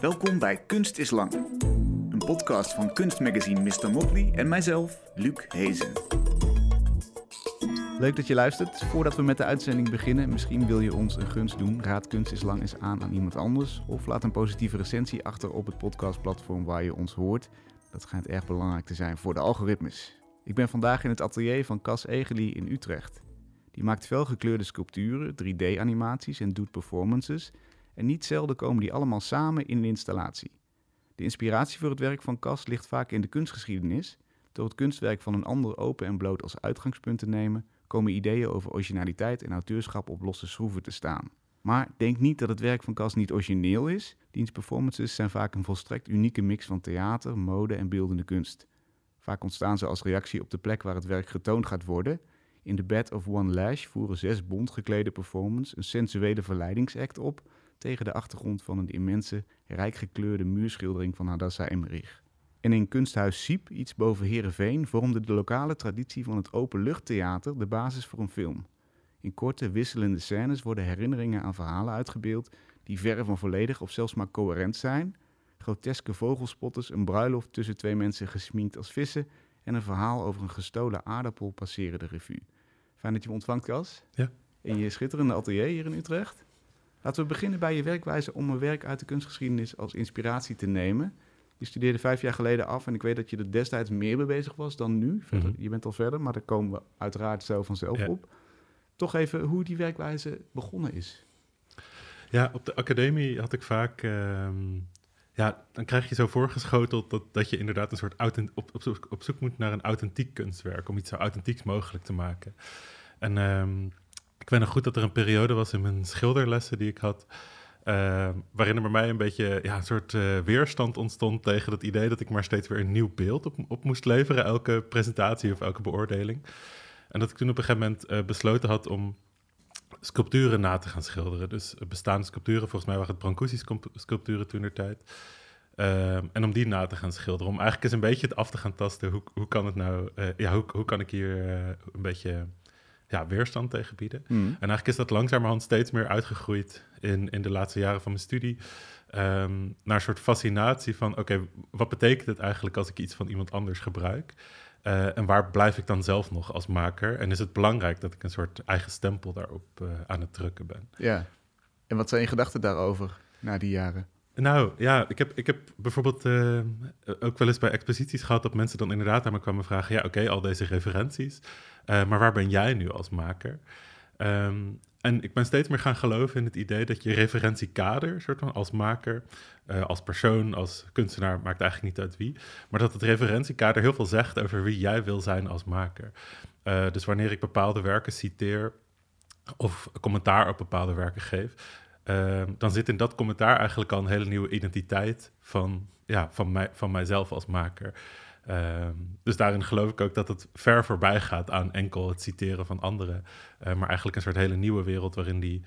Welkom bij Kunst is Lang. Een podcast van kunstmagazine Mr. Motley en mijzelf, Luc Hezen. Leuk dat je luistert. Voordat we met de uitzending beginnen, misschien wil je ons een gunst doen. Raad Kunst is Lang eens aan aan iemand anders. Of laat een positieve recensie achter op het podcastplatform waar je ons hoort. Dat schijnt erg belangrijk te zijn voor de algoritmes. Ik ben vandaag in het atelier van Cas Egeli in Utrecht. Die maakt felgekleurde sculpturen, 3D-animaties en doet performances. En niet zelden komen die allemaal samen in een installatie. De inspiratie voor het werk van Cas ligt vaak in de kunstgeschiedenis. Door het kunstwerk van een ander open en bloot als uitgangspunt te nemen, komen ideeën over originaliteit en auteurschap op losse schroeven te staan. Maar denk niet dat het werk van Cas niet origineel is. Diens performances zijn vaak een volstrekt unieke mix van theater, mode en beeldende kunst. Vaak ontstaan ze als reactie op de plek waar het werk getoond gaat worden. In The Bed of One Lash voeren zes bont geklede performers een sensuele verleidingsact op tegen de achtergrond van een immense, rijk gekleurde muurschildering van Hadassa Emmerich. En in kunsthuis Siep, iets boven Heerenveen, vormde de lokale traditie van het openluchttheater de basis voor een film. In korte, wisselende scènes worden herinneringen aan verhalen uitgebeeld die verre van volledig of zelfs maar coherent zijn. Groteske vogelspotters, een bruiloft tussen twee mensen gesminkt als vissen en een verhaal over een gestolen aardappel passeren de revue. Fijn dat je me ontvangt, Cas. Ja. In je schitterende atelier hier in Utrecht. Laten we beginnen bij je werkwijze om een werk uit de kunstgeschiedenis als inspiratie te nemen. Je studeerde vijf jaar geleden af en ik weet dat je er destijds meer mee bezig was dan nu. Verder, Mhm. Je bent al verder, maar daar komen we uiteraard zo vanzelf Ja. op. Toch even hoe die werkwijze begonnen is. Ja, op de academie had ik vaak... ehm, ja, dan krijg je zo voorgeschoteld dat, dat je inderdaad een soort op, op, zoek, op zoek moet naar een authentiek kunstwerk. Om iets zo authentieks mogelijk te maken. En ehm, ik goed dat er een periode was in mijn schilderlessen die ik had... ehm, waarin er bij mij een beetje ja, een soort eh, weerstand ontstond tegen het idee dat ik maar steeds weer een nieuw beeld op, moest leveren, elke presentatie of elke beoordeling. En dat ik toen op een gegeven moment eh, besloten had om sculpturen na te gaan schilderen. Dus eh, bestaande sculpturen, volgens mij waren het Brancusi-sculpturen toen der tijd. Ehm, en om die na te gaan schilderen. Om eigenlijk eens een beetje het af te gaan tasten. Hoe, hoe kan het nou, ja, hoe, hoe kan ik hier een beetje ja, weerstand tegen bieden? Hmm. En eigenlijk is dat langzamerhand steeds meer uitgegroeid in, in de laatste jaren van mijn studie. ehm, naar een soort fascinatie van: oké, wat betekent het eigenlijk als ik iets van iemand anders gebruik? Eh, en waar blijf ik dan zelf nog als maker? En is het belangrijk dat ik een soort eigen stempel daarop eh, aan het drukken ben? Ja. En wat zijn je gedachten daarover na die jaren? Nou ja, ik heb, ik heb bijvoorbeeld eh, ook wel eens bij exposities gehad dat mensen dan inderdaad aan me kwamen vragen: ja, oké, al deze referenties, eh, maar waar ben jij nu als maker? Ehm, en ik ben steeds meer gaan geloven in het idee dat je referentiekader, soort van als maker, eh, als persoon, als kunstenaar, maakt eigenlijk niet uit wie, maar dat het referentiekader heel veel zegt over wie jij wil zijn als maker. Eh, dus wanneer ik bepaalde werken citeer of commentaar op bepaalde werken geef, Ehm, dan zit in dat commentaar eigenlijk al een hele nieuwe identiteit van, ja, van, mij, van mijzelf als maker. Ehm, dus daarin geloof ik ook dat het ver voorbij gaat aan enkel het citeren van anderen. eh, maar eigenlijk een soort hele nieuwe wereld waarin die,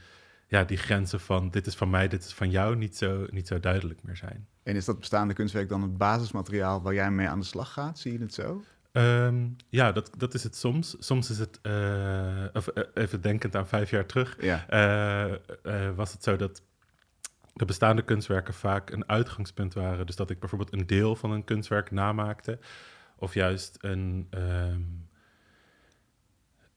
ja, die grenzen van dit is van mij, dit is van jou niet zo, niet zo duidelijk meer zijn. En is dat bestaande kunstwerk dan het basismateriaal waar jij mee aan de slag gaat? Zie je het zo? Ehm, ja, dat, dat is het soms. Soms is het, eh, of, eh, even denkend aan vijf jaar terug, Ja. was het zo dat de bestaande kunstwerken vaak een uitgangspunt waren. Dus dat ik bijvoorbeeld een deel van een kunstwerk namaakte. Of juist een, ehm,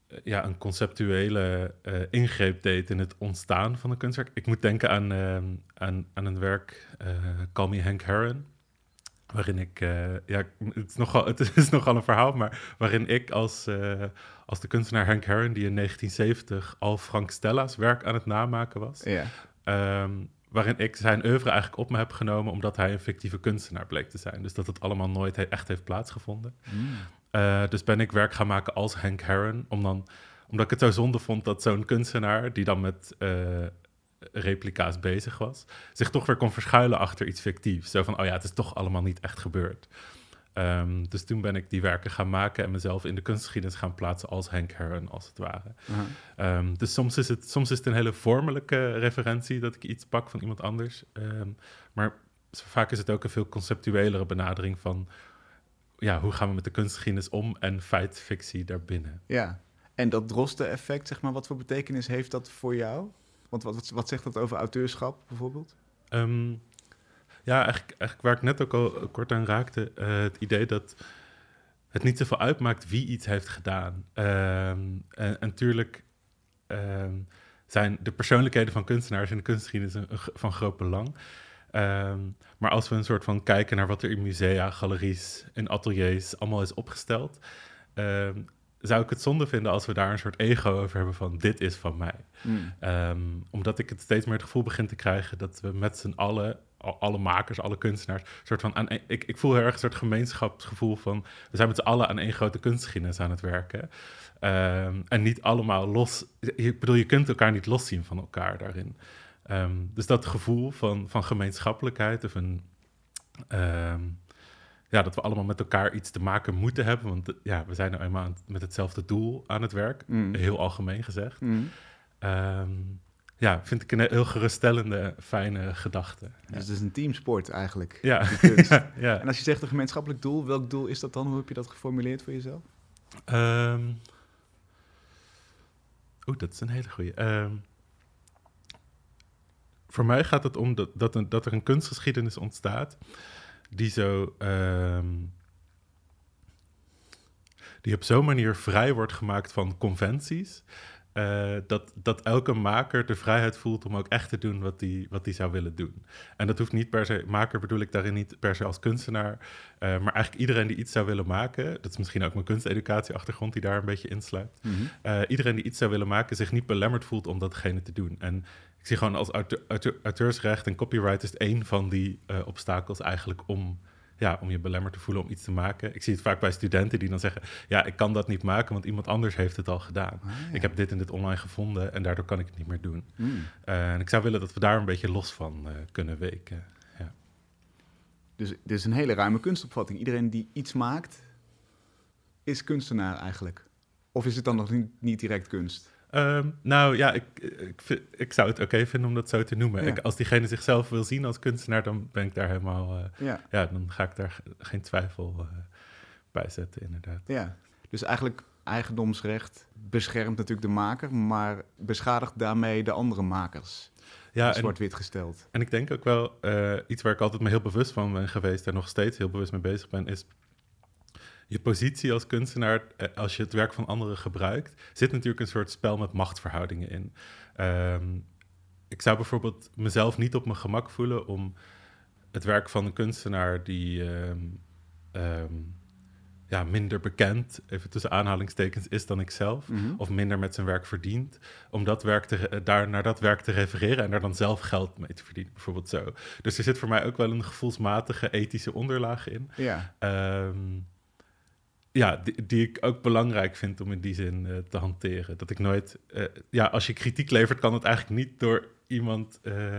eh, ja, een conceptuele eh, ingreep deed in het ontstaan van een kunstwerk. Ik moet denken aan, ehm, aan, aan een werk, eh Call Me Hank Herron. Waarin ik, ja, het is, nogal, het is nogal een verhaal, maar waarin ik als, als de kunstenaar Hank Herron, die in 1970 al Frank Stella's werk aan het namaken was, Ja. Ehm, waarin ik zijn oeuvre eigenlijk op me heb genomen omdat hij een fictieve kunstenaar bleek te zijn. Dus dat het allemaal nooit he- echt heeft plaatsgevonden. Hmm. Eh, dus ben ik werk gaan maken als Hank Herron, om dan, omdat ik het zo zonde vond dat zo'n kunstenaar, die dan met eh, replica's bezig was, zich toch weer kon verschuilen achter iets fictiefs. Zo van, oh ja, het is toch allemaal niet echt gebeurd. Ehm, dus toen ben ik die werken gaan maken en mezelf in de kunstgeschiedenis gaan plaatsen als Hank Herron, als het ware. Ehm, dus soms is, het, soms is het een hele vormelijke referentie dat ik iets pak van iemand anders. Ehm, maar vaak is het ook een veel conceptuelere benadering van... Ja, hoe gaan we met de kunstgeschiedenis om en feit, fictie daarbinnen? Ja. En dat drosten-effect, zeg maar, wat voor betekenis heeft dat voor jou? Want wat, wat, wat zegt dat over auteurschap bijvoorbeeld? Ja, eigenlijk, eigenlijk waar ik net ook al kort aan raakte, uh, het idee dat het niet zoveel uitmaakt wie iets heeft gedaan. Ehm, en, natuurlijk ehm, zijn de persoonlijkheden van kunstenaars in de kunstgeschiedenis van groot belang. Ehm, maar als we een soort van kijken naar wat er in musea, galeries en ateliers allemaal is opgesteld, zou ik het zonde vinden als we daar een soort ego over hebben van dit is van mij. Mm. omdat ik het steeds meer het gevoel begin te krijgen dat we met z'n allen alle makers, alle kunstenaars, soort van aan, ik, ik voel heel erg een soort gemeenschapsgevoel van we zijn met z'n allen aan één grote kunstgeschiedenis aan het werken. Ehm, en niet allemaal los. Ik bedoel, je kunt elkaar niet loszien van elkaar daarin. Ehm, dus dat gevoel van, van gemeenschappelijkheid of een. Ehm, ja, dat we allemaal met elkaar iets te maken moeten hebben. Want ja, we zijn nou eenmaal met hetzelfde doel aan het werk. Mm. Heel algemeen gezegd. Mm ja, vind ik een heel geruststellende, fijne gedachte. Dus het is een teamsport eigenlijk. Ja. ja, En als je zegt een gemeenschappelijk doel, welk doel is dat dan? Hoe heb je dat geformuleerd voor jezelf? Um, Oeh, dat is een hele goede. Ehm, voor mij gaat het om dat, dat, een, dat er een kunstgeschiedenis ontstaat die zo. Ehm, die op zo'n manier vrij wordt gemaakt van conventies. Uh, dat, dat elke maker de vrijheid voelt om ook echt te doen wat hij wat zou willen doen. En dat hoeft niet per se, maker bedoel ik daarin niet per se als kunstenaar, uh, maar eigenlijk iedereen die iets zou willen maken, dat is misschien ook mijn kunsteducatieachtergrond die daar een beetje insluit, mm uh, iedereen die iets zou willen maken zich niet belemmerd voelt om datgene te doen. En ik zie gewoon als auteursrecht en copyright is één van die obstakels eigenlijk om ja, om je belemmerd te voelen om iets te maken. Ik zie het vaak bij studenten die dan zeggen: Ja, ik kan dat niet maken, want iemand anders heeft het al gedaan. Ah, ik heb dit en dit online gevonden en daardoor kan ik het niet meer doen. Hmm. Eh, en ik zou willen dat we daar een beetje los van uh, kunnen weken. Ja. Dus dit is een hele ruime kunstopvatting. Iedereen die iets maakt, is kunstenaar eigenlijk. Of is het dan nog niet, niet direct kunst? Ehm, nou ja, ik, ik, ik, zou het oké vinden om dat zo te noemen. Ik, als diegene zichzelf wil zien als kunstenaar, dan ben ik daar helemaal. Uh, ja. ja. dan ga ik daar geen twijfel uh, bij zetten, inderdaad. Ja, dus eigenlijk eigendomsrecht beschermt natuurlijk de maker, maar beschadigt daarmee de andere makers. Ja, zwart-wit gesteld. En ik denk ook wel, uh, iets waar ik altijd me heel bewust van ben geweest en nog steeds heel bewust mee bezig ben, is je positie als kunstenaar, eh, als je het werk van anderen gebruikt, zit natuurlijk een soort spel met machtsverhoudingen in. Um, ik zou bijvoorbeeld mezelf niet op mijn gemak voelen om het werk van een kunstenaar die um, um, ja, minder bekend, even tussen aanhalingstekens, is dan ikzelf, mm of minder met zijn werk verdient, om dat werk te, daar, naar dat werk te refereren en daar dan zelf geld mee te verdienen, bijvoorbeeld zo. Dus er zit voor mij ook wel een gevoelsmatige ethische onderlaag in. Ja ja, die, die, ik ook belangrijk vind om in die zin uh, te hanteren. Dat ik nooit, uh, ja, als je kritiek levert, kan het eigenlijk niet door iemand, uh,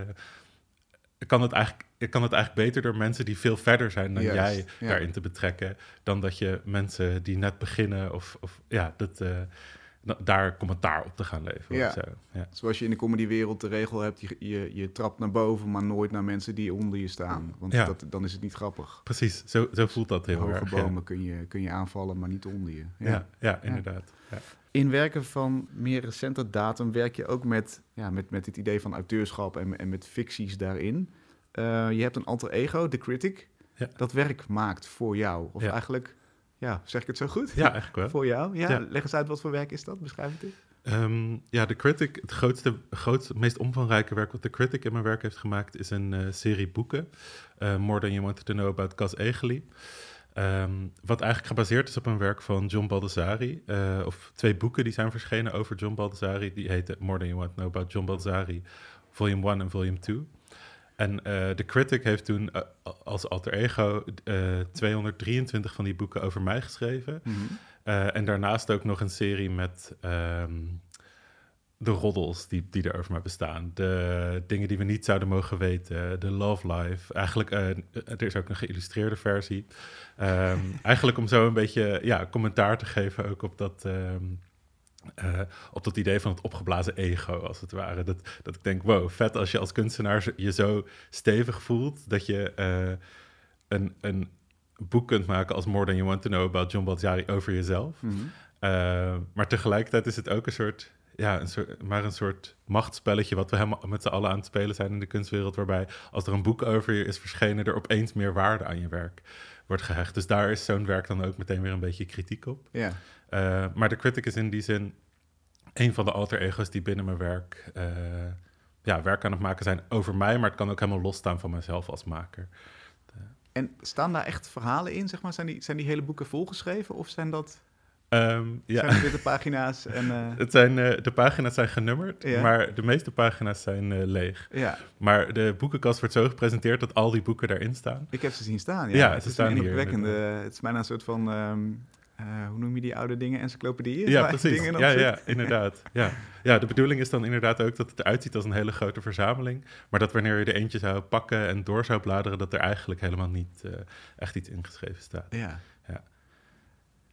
kan, het eigenlijk, kan het eigenlijk beter door mensen die veel verder zijn dan jij daarin te betrekken, dan dat je mensen die net beginnen of, of ja, dat daar commentaar op te gaan leveren. Ja. Zo. ja. Zoals je in de comedywereld de regel hebt, je, je, je trapt naar boven, maar nooit naar mensen die onder je staan. Want ja. dat, dan is het niet grappig. Precies, zo, zo voelt dat heel Hoge erg. Hoge bomen kun, je, kun je aanvallen, maar niet onder je. Ja, ja, inderdaad. In werken van meer recente datum werk je ook met, ja, met, met het idee van auteurschap en, en met ficties daarin. Uh, je hebt een alter ego, The Critic, dat werk maakt voor jou. Of eigenlijk ja, zeg ik het zo goed? Ja, eigenlijk wel. Voor jou? Ja, leg eens uit wat voor werk is dat? Beschrijf het eens. Um, ja, The Critic, het grootste, grootste, meest omvangrijke werk wat The Critic in mijn werk heeft gemaakt, is een uh, serie boeken. Uh, More Than You Wanted to Know About Cas Egeli. Um, wat eigenlijk gebaseerd is op een werk van John Baldessari. Uh, of twee boeken die zijn verschenen over John Baldessari. Die heten More Than You Want to Know About John Baldessari, Volume 1 en Volume 2. En uh, The Critic heeft toen uh, als alter ego uh, 223 van die boeken over mij geschreven. Mm -hmm. en daarnaast ook nog een serie met um, de roddels die, die er over mij bestaan. De dingen die we niet zouden mogen weten. De love life. Eigenlijk, er is ook een geïllustreerde versie. Um, eigenlijk om zo een beetje ja, commentaar te geven ook op dat... Um, uh, op dat idee van het opgeblazen ego, als het ware. Dat, dat ik denk, wow, vet als je als kunstenaar je zo stevig voelt... dat je uh, een, een boek kunt maken als More Than You Want To Know... about John Baltzari over jezelf. Mm -hmm. uh, maar tegelijkertijd is het ook een soort... ja, een soort, maar een soort machtsspelletje wat we helemaal met z'n allen aan het spelen zijn in de kunstwereld, waarbij als er een boek over je is verschenen, er opeens meer waarde aan je werk wordt gehecht. Dus daar is zo'n werk dan ook meteen weer een beetje kritiek op. Ja. Uh, maar de critic is in die zin een van de alter ego's die binnen mijn werk, uh, ja, werk aan het maken zijn over mij, maar het kan ook helemaal losstaan van mezelf als maker. En staan daar echt verhalen in, zeg maar? Zijn die, zijn die hele boeken volgeschreven of zijn dat... Um, ja. Zijn het de pagina's? En, uh... het zijn, uh, de pagina's zijn genummerd, maar de meeste pagina's zijn uh, leeg. Ja. Maar de boekenkast wordt zo gepresenteerd dat al die boeken daarin staan. Ik heb ze zien staan, ja. ja het ze is staan een hier. Het is bijna een soort van, um, hoe noem je die oude dingen, encyclopedieën? Ja, precies. Ja, ja, inderdaad. Ja. ja, de bedoeling is dan inderdaad ook dat het eruit ziet als een hele grote verzameling. Maar dat wanneer je er eentje zou pakken en door zou bladeren, dat er eigenlijk helemaal niet echt iets ingeschreven staat. Ja. ja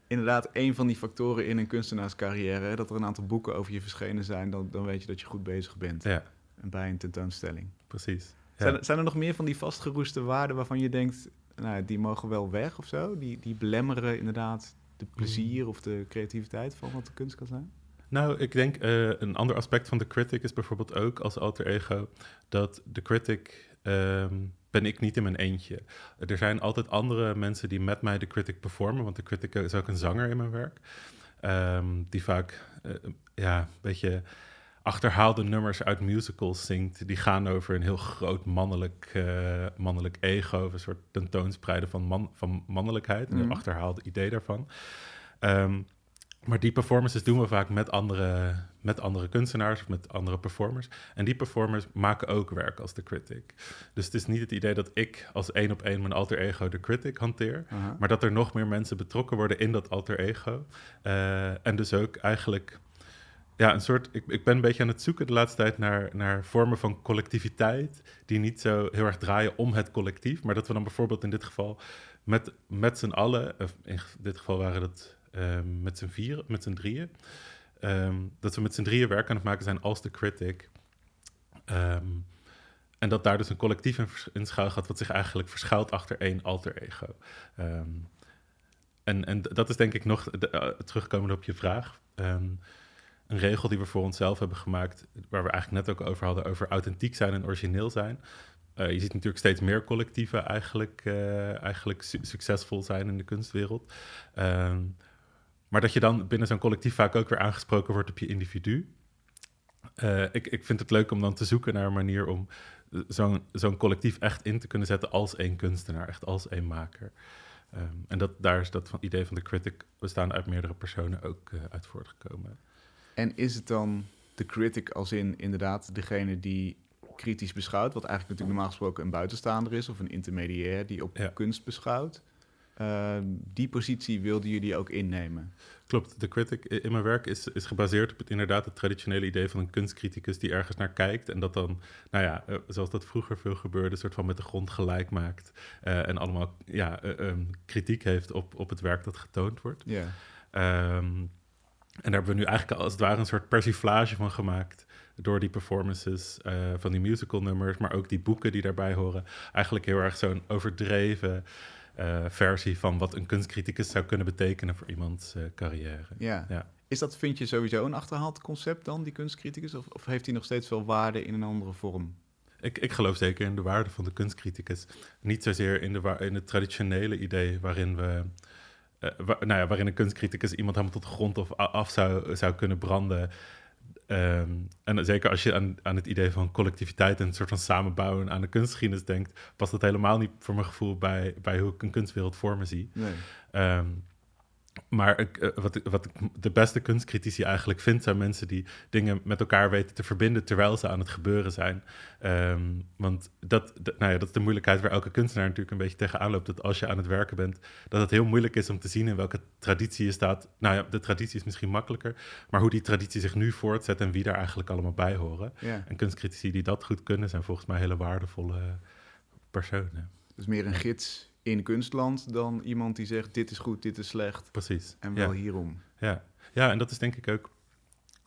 inderdaad een van die factoren in een kunstenaarscarrière. Dat er een aantal boeken over je verschenen zijn, dan, dan weet je dat je goed bezig bent. Ja. En bij een tentoonstelling. Precies. Ja. Zijn, zijn, er nog meer van die vastgeroeste waarden waarvan je denkt, nou, die mogen wel weg of zo? Die, die belemmeren inderdaad de plezier of de creativiteit van wat de kunst kan zijn? Nou, ik denk uh, een ander aspect van de critic is bijvoorbeeld ook als alter ego dat de critic um, ben ik niet in mijn eentje. Er zijn altijd andere mensen die met mij de critic performen, want de critic is ook een zanger in mijn werk. Um, die vaak uh, ja, een beetje achterhaalde nummers uit musicals zingt. Die gaan over een heel groot mannelijk, uh, mannelijk ego, een soort tentoonspreiden van, man, van mannelijkheid, een Mhm. achterhaalde idee daarvan. Um, maar die performances doen we vaak met andere, met andere kunstenaars of met andere performers. En die performers maken ook werk als de critic. Dus het is niet het idee dat ik als één op één mijn alter ego de critic hanteer. Maar dat er nog meer mensen betrokken worden in dat alter ego. Uh, en dus ook eigenlijk ja, een soort. Ik, ik ben een beetje aan het zoeken de laatste tijd naar, naar vormen van collectiviteit. die niet zo heel erg draaien om het collectief. Maar dat we dan bijvoorbeeld in dit geval met, met z'n allen. In dit geval waren dat um, met z'n vier, met z'n drieën. Um, dat we met z'n drieën werk aan het maken zijn als de critic. Um, en dat daar dus een collectief in, schuil gaat, wat zich eigenlijk verschuilt achter één alter ego. En, en dat is denk ik nog, de, uh, terugkomend op je vraag, een regel die we voor onszelf hebben gemaakt, waar we eigenlijk net ook over hadden, over authentiek zijn en origineel zijn. Uh, je ziet natuurlijk steeds meer collectieven eigenlijk, uh, eigenlijk su succesvol zijn in de kunstwereld. Um, maar dat je dan binnen zo'n collectief vaak ook weer aangesproken wordt op je individu. Uh, ik, ik vind het leuk om dan te zoeken naar een manier om zo'n collectief echt in te kunnen zetten als één kunstenaar, echt als één maker. Um, en dat, daar is dat van, idee van de critic bestaan uit meerdere personen ook uit voortgekomen. En is het dan de critic als in inderdaad degene die kritisch beschouwt, wat eigenlijk natuurlijk normaal gesproken een buitenstaander is of een intermediair die op Ja. kunst beschouwt? Uh, die positie wilden jullie ook innemen? Klopt, de critic in mijn werk is, is gebaseerd op het, inderdaad het traditionele idee van een kunstcriticus die ergens naar kijkt en dat dan, nou ja, uh, zoals dat vroeger veel gebeurde, een soort van met de grond gelijk maakt uh, en allemaal ja, um, kritiek heeft op, op het werk dat getoond wordt. Ja. Um, en daar hebben we nu eigenlijk als het ware een soort persiflage van gemaakt. Door die performances uh, van die musical nummers, maar ook die boeken die daarbij horen. Eigenlijk heel erg zo'n overdreven uh, versie van wat een kunstcriticus zou kunnen betekenen voor iemands uh, carrière. Ja. ja. Is dat, vind je, sowieso een achterhaald concept dan, die kunstcriticus? Of, of heeft hij nog steeds veel waarde in een andere vorm? Ik, ik geloof zeker in de waarde van de kunstcriticus. Niet zozeer in, de, in het traditionele idee waarin we. Wa nou ja, waarin een kunstcriticus iemand helemaal tot de grond of af zou, zou kunnen branden. Um, en zeker als je aan, aan het idee van collectiviteit en een soort van samenbouwen aan de kunstgeschiedenis denkt, past dat helemaal niet voor mijn gevoel bij, bij hoe ik een kunstwereld voor me zie. Nee. Um, maar ik, uh, wat, ik, wat ik de beste kunstcritici eigenlijk vind, zijn mensen die dingen met elkaar weten te verbinden terwijl ze aan het gebeuren zijn. Um, want dat, nou ja, dat is de moeilijkheid waar elke kunstenaar natuurlijk een beetje tegenaan loopt. Dat als je aan het werken bent, dat het heel moeilijk is om te zien in welke traditie je staat. Nou ja, de traditie is misschien makkelijker, maar hoe die traditie zich nu voortzet en wie daar eigenlijk allemaal bij horen. Ja. En kunstcritici die dat goed kunnen, zijn volgens mij hele waardevolle personen. Dus meer een gids in kunstland dan iemand die zegt dit is goed, dit is slecht. Precies. En wel ja. hierom. Ja. ja, en dat is denk ik ook,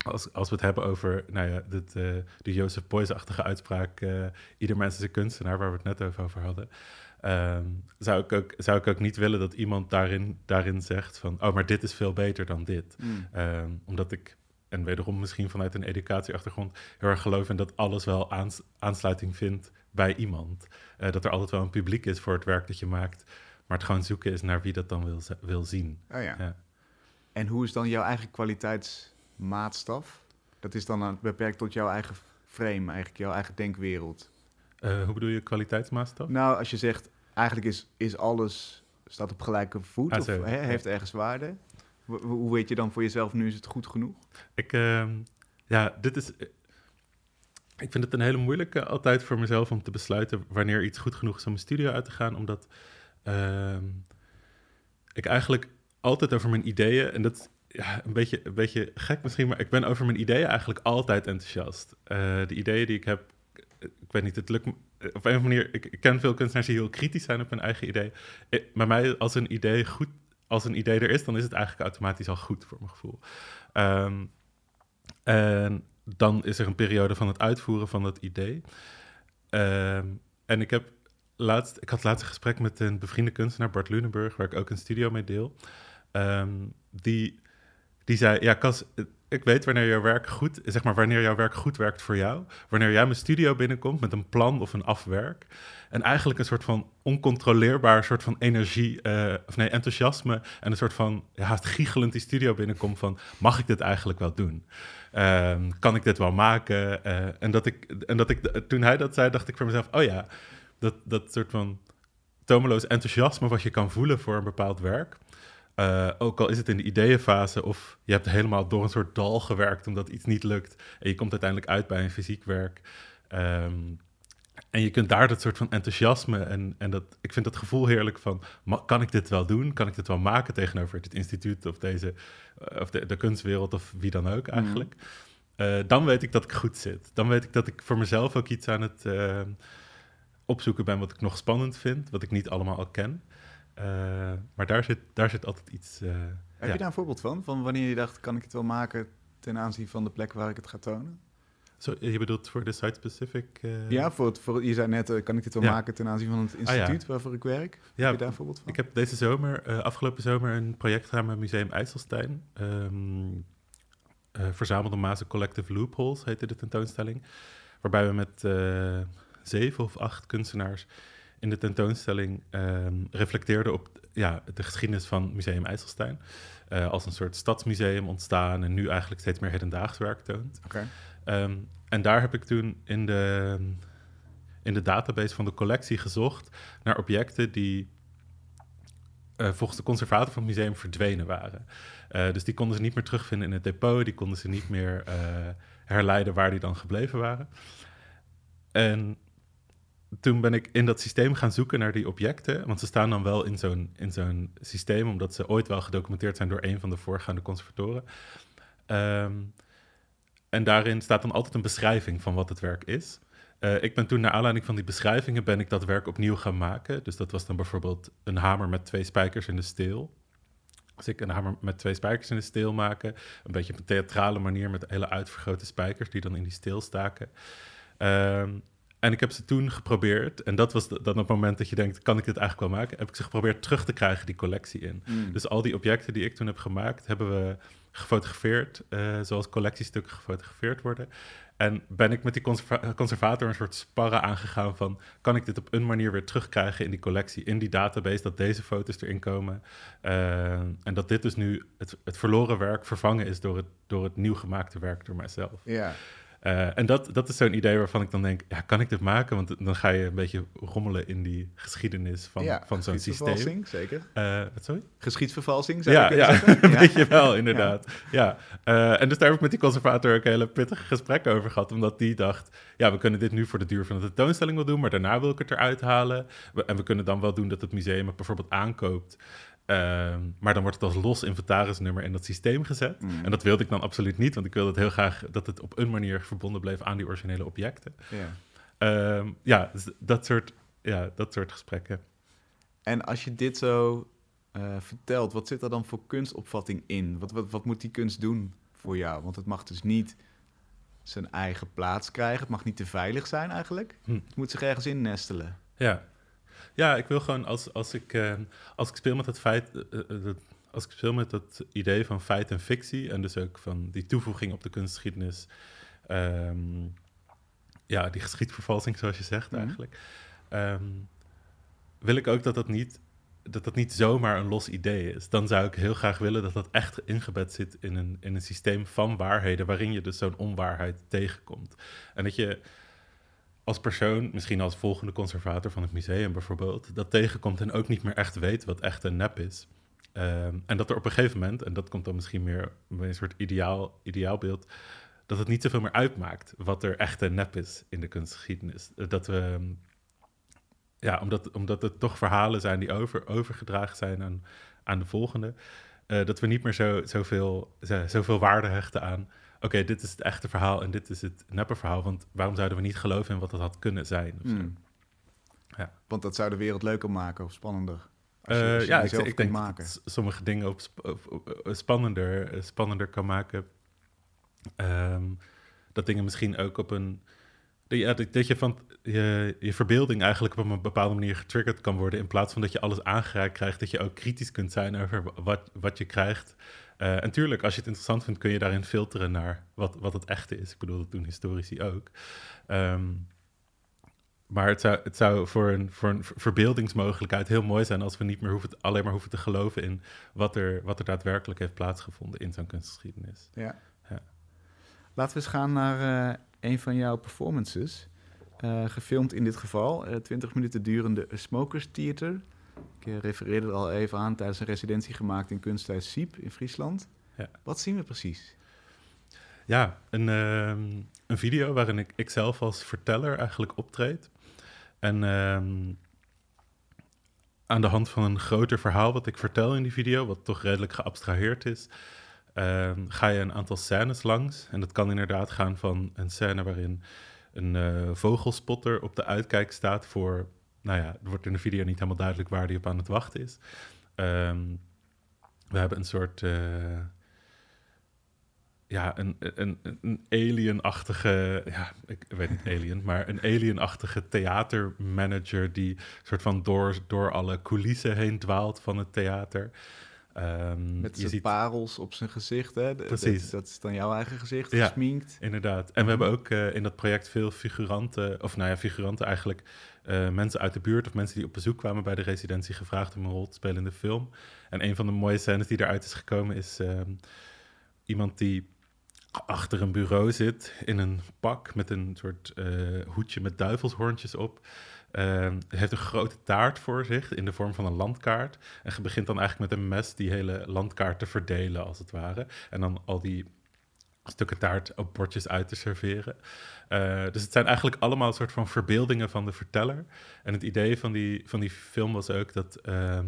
als, als we het hebben over nou ja, dit, uh, de Jozef Beuys-achtige uitspraak, uh, ieder mens is een kunstenaar, waar we het net even over hadden. Um, zou, ik ook, zou ik ook niet willen dat iemand daarin, daarin zegt van, oh, maar dit is veel beter dan dit. Mm. Um, omdat ik en wederom misschien vanuit een educatieachtergrond, heel erg geloof in dat alles wel aans- aansluiting vindt bij iemand. Eh, dat er altijd wel een publiek is voor het werk dat je maakt. Maar het gewoon zoeken is naar wie dat dan wil, wil zien. Oh ja. Ja. En hoe is dan jouw eigen kwaliteitsmaatstaf? Dat is dan aan- beperkt tot jouw eigen frame, eigenlijk jouw eigen denkwereld. Eh, hoe bedoel je kwaliteitsmaatstaf? Nou, als je zegt, eigenlijk is, is alles, staat op gelijke voet, Ah, of heeft ergens waarde. Hoe- Hoe weet je dan voor jezelf, nu is het goed genoeg? Ik, ehm, ja, dit is. Eh, Ik vind het een hele moeilijke altijd voor mezelf om te besluiten wanneer iets goed genoeg is om mijn studio uit te gaan, omdat ehm, ik eigenlijk altijd over mijn ideeën, en dat ja, een, beetje, een beetje gek misschien, maar ik ben over mijn ideeën eigenlijk altijd enthousiast. Eh, de ideeën die ik heb, eh, ik weet niet, het lukt eh, Op een of andere manier, ik, ken veel kunstenaars die heel kritisch zijn op hun eigen idee. Eh, Bij mij, als een idee goed, als een idee er is, dan is het eigenlijk automatisch al goed voor mijn gevoel. Ehm, en dan is er een periode van het uitvoeren van dat idee. Ehm, en ik heb laatst, ik had laatst een gesprek met een bevriende kunstenaar, Bart Lunenburg, waar ik ook een studio mee deel. Ehm, die, die zei: Ja, Cas, ik weet wanneer jouw werk goed, zeg maar, wanneer jouw werk goed werkt voor jou. Wanneer jij mijn studio binnenkomt met een plan of een afwerk. En eigenlijk een soort van oncontroleerbaar soort van energie, eh, of nee, enthousiasme. En een soort van ja, haast giechelend die studio binnenkomt van, mag ik dit eigenlijk wel doen? Ehm, kan ik dit wel maken? Eh, en dat ik, en dat ik, toen hij dat zei, dacht ik voor mezelf, oh ja, dat, dat soort van tomeloos enthousiasme wat je kan voelen voor een bepaald werk. Eh, ook al is het in de ideeënfase of je hebt helemaal door een soort dal gewerkt omdat iets niet lukt en je komt uiteindelijk uit bij een fysiek werk. Ehm, en je kunt daar dat soort van enthousiasme en, en dat, ik vind dat gevoel heerlijk van, kan ik dit wel doen? Kan ik dit wel maken tegenover dit instituut of, deze, eh, of de, de kunstwereld of wie dan ook eigenlijk? Eh, dan weet ik dat ik goed zit. Dan weet ik dat ik voor mezelf ook iets aan het eh, opzoeken ben wat ik nog spannend vind, wat ik niet allemaal al ken. Maar daar zit, daar zit altijd iets. Heb ja. je daar een voorbeeld van? Van wanneer je dacht, kan ik het wel maken ten aanzien van de plek waar ik het ga tonen? Zo, je bedoelt voor de site-specific? eh, Ja, voor het, voor, je zei net, eh, kan ik dit wel Ja. maken ten aanzien van het ja. instituut waarvoor ik werk? ja, Heb je daar een voorbeeld van? Ik heb deze zomer, eh, afgelopen zomer, een project gedaan met Museum IJsselstein. Ehm eh, Verzamelde Mazen Collective Loopholes heette de tentoonstelling. Waarbij we met zeven of acht kunstenaars in de tentoonstelling ehm, reflecteerden op ja, de geschiedenis van Museum IJsselstein. Als een soort stadsmuseum ontstaan en nu eigenlijk steeds meer hedendaags werk toont. Ehm, en daar heb ik toen in de, in de database van de collectie gezocht naar objecten die eh, volgens de conservator van het museum verdwenen waren. Eh, dus die konden ze niet meer terugvinden in het depot, die konden ze niet meer eh, herleiden waar die dan gebleven waren. En toen ben ik in dat systeem gaan zoeken naar die objecten, want ze staan dan wel in zo'n, in zo'n systeem, omdat ze ooit wel gedocumenteerd zijn door een van de voorgaande conservatoren. Ehm, en daarin staat dan altijd een beschrijving van wat het werk is. Eh, ik ben toen naar aanleiding van die beschrijvingen ben ik dat werk opnieuw gaan maken. Dus dat was dan bijvoorbeeld een hamer met twee spijkers in de steel. Dus ik een hamer met twee spijkers in de steel maken. Een beetje op een theatrale manier met hele uitvergrote spijkers die dan in die steel staken. Ehm, en ik heb ze toen geprobeerd. En dat was dan het moment dat je denkt, kan ik dit eigenlijk wel maken? Heb ik ze geprobeerd terug te krijgen, die collectie in. Mm. Dus al die objecten die ik toen heb gemaakt, hebben we gefotografeerd, eh, zoals collectiestukken gefotografeerd worden. En ben ik met die conserva- conservator een soort sparren aangegaan van... kan ik dit op een manier weer terugkrijgen in die collectie, in die database... dat deze foto's erin komen. Eh, en dat dit dus nu het, het verloren werk vervangen is door het, door het nieuw gemaakte werk door mijzelf. Ja. Eh, en dat, dat is zo'n idee waarvan ik dan denk, ja, kan ik dit maken? Want dan ga je een beetje rommelen in die geschiedenis van, ja, van zo'n systeem. geschiedsvervalsing, zeker. Wat sorry? Geschiedsvervalsing, zou Ja, je ja zeggen? een beetje wel, inderdaad. Ja. Eh, en dus daar heb ik met die conservator ook een hele pittige gesprek over gehad. Omdat die dacht, ja, we kunnen dit nu voor de duur van de tentoonstelling wel doen, maar daarna wil ik het eruit halen. En we kunnen dan wel doen dat het museum het bijvoorbeeld aankoopt. Ehm, maar dan wordt het als los inventarisnummer in dat systeem gezet. Mm. En dat wilde ik dan absoluut niet, want ik wilde het heel graag dat het op een manier verbonden bleef aan die originele objecten. Ja. Ehm, ja, dat soort, ja, dat soort gesprekken. En als je dit zo eh, vertelt, wat zit er dan voor kunstopvatting in? Wat, wat, wat moet die kunst doen voor jou? Want het mag dus niet zijn eigen plaats krijgen. Het mag niet te veilig zijn eigenlijk. Hm. Het moet zich ergens in nestelen. Ja. Ja, ik wil gewoon als, als, ik, eh, als ik speel met het feit, eh, eh, dat, als ik speel met dat idee van feit en fictie en dus ook van die toevoeging op de kunstgeschiedenis, ehm, ja, die geschiedvervalsing zoals je zegt Mhm. eigenlijk, ehm, wil ik ook dat dat niet dat dat niet zomaar een los idee is. Dan zou ik heel graag willen dat dat echt ingebed zit in een, in een systeem van waarheden, waarin je dus zo'n onwaarheid tegenkomt. En dat je als persoon, misschien als volgende conservator van het museum bijvoorbeeld, dat tegenkomt en ook niet meer echt weet wat echt een nep is. Ehm, en dat er op een gegeven moment, en dat komt dan misschien meer bij een soort ideaal, ideaalbeeld, dat het niet zoveel meer uitmaakt wat er echt en nep is in de kunstgeschiedenis. Dat we, ja, omdat, omdat het toch verhalen zijn die over, overgedragen zijn aan, aan de volgende, eh, dat we niet meer zo, zoveel, zo, zoveel waarde hechten aan oké, dit is het echte verhaal en dit is het neppe verhaal. Want waarom zouden we niet geloven in wat het had kunnen zijn? Hmm. Ja. Want dat zou de wereld leuker maken of spannender. Als je, Eh, als je ja, ik, denk maken. dat sommige dingen op sp- op- spannender, eh, spannender kan maken. Ehm, dat dingen misschien ook op een... Ja, dat, dat je van je, je verbeelding eigenlijk op een bepaalde manier getriggerd kan worden... in plaats van dat je alles aangereikt krijgt... dat je ook kritisch kunt zijn over wat, wat je krijgt. Eh, en tuurlijk, als je het interessant vindt... kun je daarin filteren naar wat, wat het echte is. Ik bedoel, dat doen historici ook. Ehm, maar het zou, het zou voor, een, voor een verbeeldingsmogelijkheid heel mooi zijn als we niet meer hoeven alleen maar hoeven te geloven in wat er, wat er daadwerkelijk heeft plaatsgevonden in zo'n kunstgeschiedenis. Ja. Ja. Laten we eens gaan naar eh, een van jouw performances. Eh, gefilmd in dit geval, eh 20 minuten durende Smokers Theater. Ik eh, refereerde er al even aan tijdens een residentie gemaakt in Kunsthuis Siep in Friesland. Ja. Wat zien we precies? Ja, een, ehm, een video waarin ik, ik zelf als verteller eigenlijk optreed. En ehm, aan de hand van een groter verhaal wat ik vertel in die video, wat toch redelijk geabstraheerd is, ehm, ga je een aantal scènes langs. En dat kan inderdaad gaan van een scène waarin een eh, vogelspotter op de uitkijk staat voor, nou ja, er wordt in de video niet helemaal duidelijk waar die op aan het wachten is. Ehm, we hebben een soort, eh, ja, een, een, een alien-achtige, ja, ik weet niet alien, maar een alien-achtige theatermanager die soort van door, door alle coulissen heen dwaalt van het theater. Ehm, Met zijn ziet- parels op zijn gezicht. Hè? Precies. Dat, dat is dan jouw eigen gezicht, Ja. gesminkt. Inderdaad. En we hebben ook eh, in dat project veel figuranten, of nou ja, figuranten eigenlijk, eh, mensen uit de buurt of mensen die op bezoek kwamen bij de residentie gevraagd om een rol te spelen in de film. En een van de mooie scènes die eruit is gekomen is ehm, iemand die achter een bureau zit in een pak met een soort eh, hoedje met duivelshoorntjes op. Hij heeft een grote taart voor zich in de vorm van een landkaart. En je begint dan eigenlijk met een mes die hele landkaart te verdelen, als het ware. En dan al die stukken taart op bordjes uit te serveren. Eh, dus het zijn eigenlijk allemaal een soort van verbeeldingen van de verteller. En het idee van die, van die film was ook dat ehm,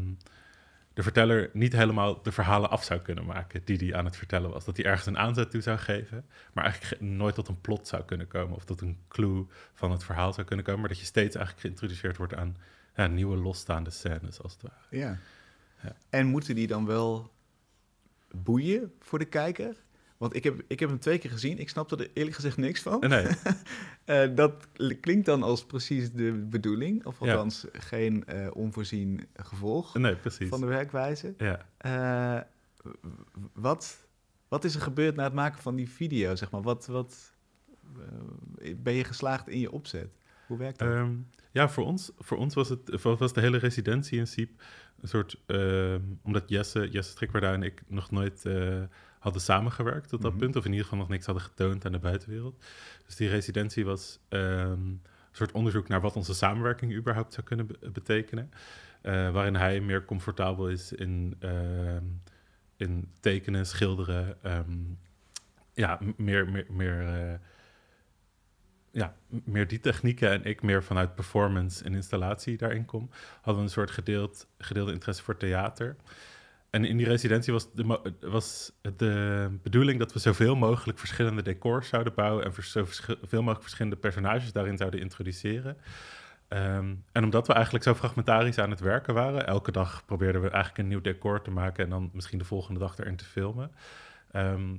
de verteller niet helemaal de verhalen af zou kunnen maken die hij aan het vertellen was. Dat hij ergens een aanzet toe zou geven, maar eigenlijk ge- nooit tot een plot zou kunnen komen of tot een clue van het verhaal zou kunnen komen. Maar dat je steeds eigenlijk geïntroduceerd wordt aan ja, nieuwe losstaande scènes, als het ware. Ja. Ja. En moeten die dan wel boeien voor de kijker? Want ik heb, ik heb hem twee keer gezien. Ik snapte er eerlijk gezegd niks van. Nee, Eh, dat klinkt dan als precies de bedoeling. Of Ja. althans geen eh, onvoorzien gevolg nee, precies. van de werkwijze. Ja. Eh, wat, wat is er gebeurd na het maken van die video? Zeg maar? Wat, wat, ben je geslaagd in je opzet? Hoe werkt dat? Ehm, ja, voor ons, voor ons was, het, was de hele residentie in Siep een soort... ehm, omdat Jesse, Jesse Strikwaarda en ik nog nooit hadden samengewerkt tot dat Mhm. punt. Of in ieder geval nog niks hadden getoond aan de buitenwereld. Dus die residentie was ehm, een soort onderzoek naar wat onze samenwerking überhaupt zou kunnen be- betekenen. Eh, waarin hij meer comfortabel is in, ehm, in tekenen, schilderen. ehm, ja, meer, meer, meer eh, ja, meer die technieken en ik meer vanuit performance en installatie daarin kom, hadden we een soort gedeeld, gedeelde interesse voor theater. En in die residentie was de, de bedoeling dat we zoveel mogelijk verschillende decors zouden bouwen en vers- zo verschi- veel mogelijk verschillende personages daarin zouden introduceren. Ehm, en omdat we eigenlijk zo fragmentarisch aan het werken waren, elke dag probeerden we eigenlijk een nieuw decor te maken en dan misschien de volgende dag erin te filmen, ehm,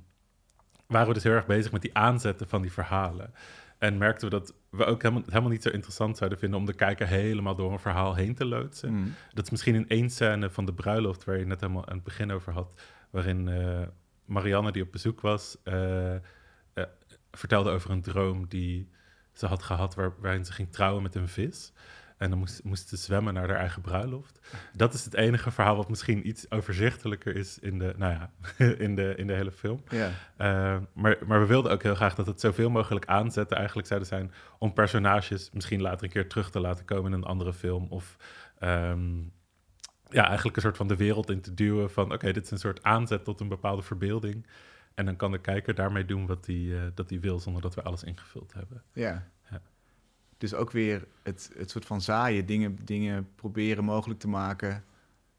waren we dus heel erg bezig met die aanzetten van die verhalen. En merkten we dat we ook helemaal, helemaal niet zo interessant zouden vinden om de kijker helemaal door een verhaal heen te loodsen. Mm. Dat is misschien in één scène van de bruiloft waar je net helemaal aan het begin over had, waarin eh, Marianne die op bezoek was, eh, eh, vertelde over een droom die ze had gehad waar, waarin ze ging trouwen met een vis. En dan moest, moest ze zwemmen naar haar eigen bruiloft. Dat is het enige verhaal wat misschien iets overzichtelijker is in de, nou ja, in de, in de hele film. Ja. Uh, maar, maar we wilden ook heel graag dat het zoveel mogelijk aanzetten eigenlijk zouden zijn om personages misschien later een keer terug te laten komen in een andere film. Of um, ja, eigenlijk een soort van de wereld in te duwen van oké, dit is een soort aanzet tot een bepaalde verbeelding. En dan kan de kijker daarmee doen wat hij uh, dat die wil, zonder dat we alles ingevuld hebben. Ja. Dus ook weer het, het soort van zaaien, dingen, dingen proberen mogelijk te maken.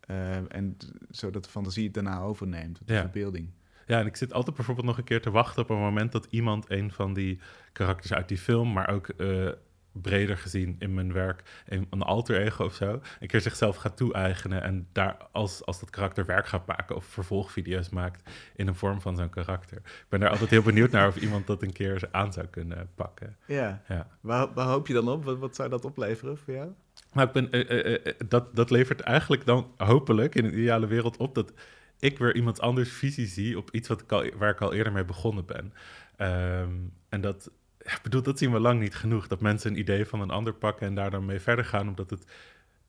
Uh, en zodat de fantasie het daarna overneemt, de ja. verbeelding. Ja, en ik zit altijd bijvoorbeeld nog een keer te wachten op een moment dat iemand een van die karakters uit die film, maar ook uh, breder gezien in mijn werk, een, alter ego of zo, een keer zichzelf gaat toe-eigenen en daar als, als dat karakter werk gaat maken of vervolgvideo's maakt in een vorm van zo'n karakter. Ik ben daar altijd heel benieuwd naar of iemand dat een keer aan zou kunnen pakken. Ja, ja. Waar, waar hoop je dan op? Wat, wat zou dat opleveren voor jou? Nou, ik ben, uh, uh, dat, dat levert eigenlijk dan hopelijk in een ideale wereld op dat ik weer iemand anders visie zie op iets wat ik al, waar ik al eerder mee begonnen ben. Um, en dat, ik bedoel, dat zien we lang niet genoeg. Dat mensen een idee van een ander pakken en daar dan mee verder gaan, omdat het,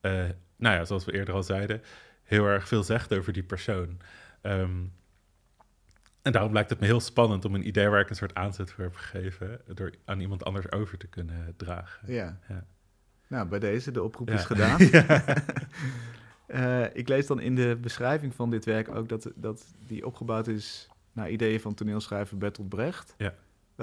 uh, nou ja, zoals we eerder al zeiden, heel erg veel zegt over die persoon. Um, en daarom lijkt het me heel spannend om een idee waar ik een soort aanzet voor heb gegeven, door aan iemand anders over te kunnen dragen. Ja. ja. Nou, bij deze, de oproep Ja. is gedaan. Uh, ik lees dan in de beschrijving van dit werk ook dat, dat die opgebouwd is naar ideeën van toneelschrijver Bertolt Brecht. Ja.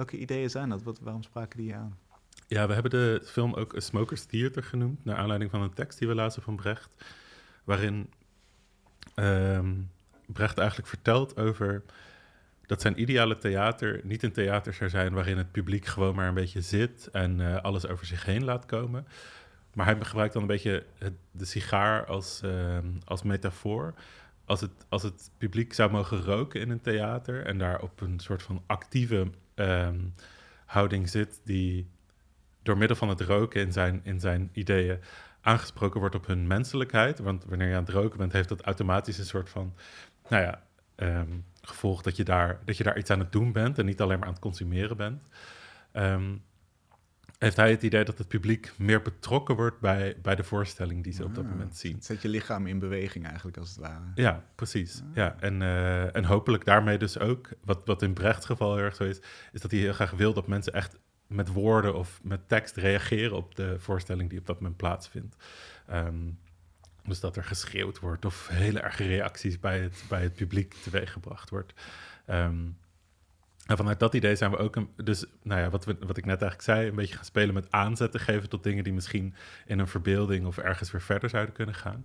Welke ideeën zijn dat? Wat, waarom spraken die je aan? Ja, we hebben de film ook A Smoker's Theater genoemd, naar aanleiding van een tekst die we lazen van Brecht, waarin um, Brecht eigenlijk vertelt over dat zijn ideale theater niet een theater zou zijn waarin het publiek gewoon maar een beetje zit en uh, alles over zich heen laat komen. Maar hij gebruikt dan een beetje het, de sigaar als, uh, als metafoor. Als het, als het publiek zou mogen roken in een theater en daar op een soort van actieve um, houding zit, die door middel van het roken in zijn, in zijn ideeën aangesproken wordt op hun menselijkheid. Want wanneer je aan het roken bent, heeft dat automatisch een soort van, nou ja, um, gevolg dat je, daar, dat je daar iets aan het doen bent en niet alleen maar aan het consumeren bent. Um, heeft hij het idee dat het publiek meer betrokken wordt bij, bij de voorstelling die ze op dat Ah, moment zien. Het zet je lichaam in beweging eigenlijk, als het ware. Ja, precies. Ja, en, uh, en hopelijk daarmee dus ook, wat, wat in Brechts geval heel erg zo is, is dat hij heel graag wil dat mensen echt met woorden of met tekst reageren op de voorstelling die op dat moment plaatsvindt. Um, dus dat er geschreeuwd wordt of hele erge reacties bij het, bij het publiek teweeggebracht wordt. Um, en vanuit dat idee zijn we ook, een, dus nou ja, wat, we, wat ik net eigenlijk zei, een beetje gaan spelen met aanzetten geven tot dingen die misschien in een verbeelding of ergens weer verder zouden kunnen gaan.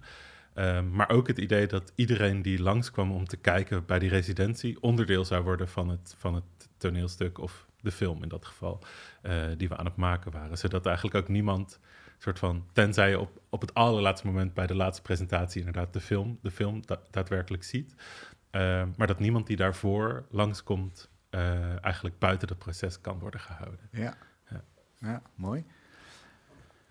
Um, maar ook het idee dat iedereen die langskwam om te kijken bij die residentie onderdeel zou worden van het, van het toneelstuk of de film in dat geval, uh, die we aan het maken waren. Zodat eigenlijk ook niemand, soort van, tenzij je op, op het allerlaatste moment bij de laatste presentatie inderdaad de film, de film da daadwerkelijk ziet, uh, maar dat niemand die daarvoor langskomt uh, eigenlijk buiten het proces kan worden gehouden. Ja. Ja. ja, mooi.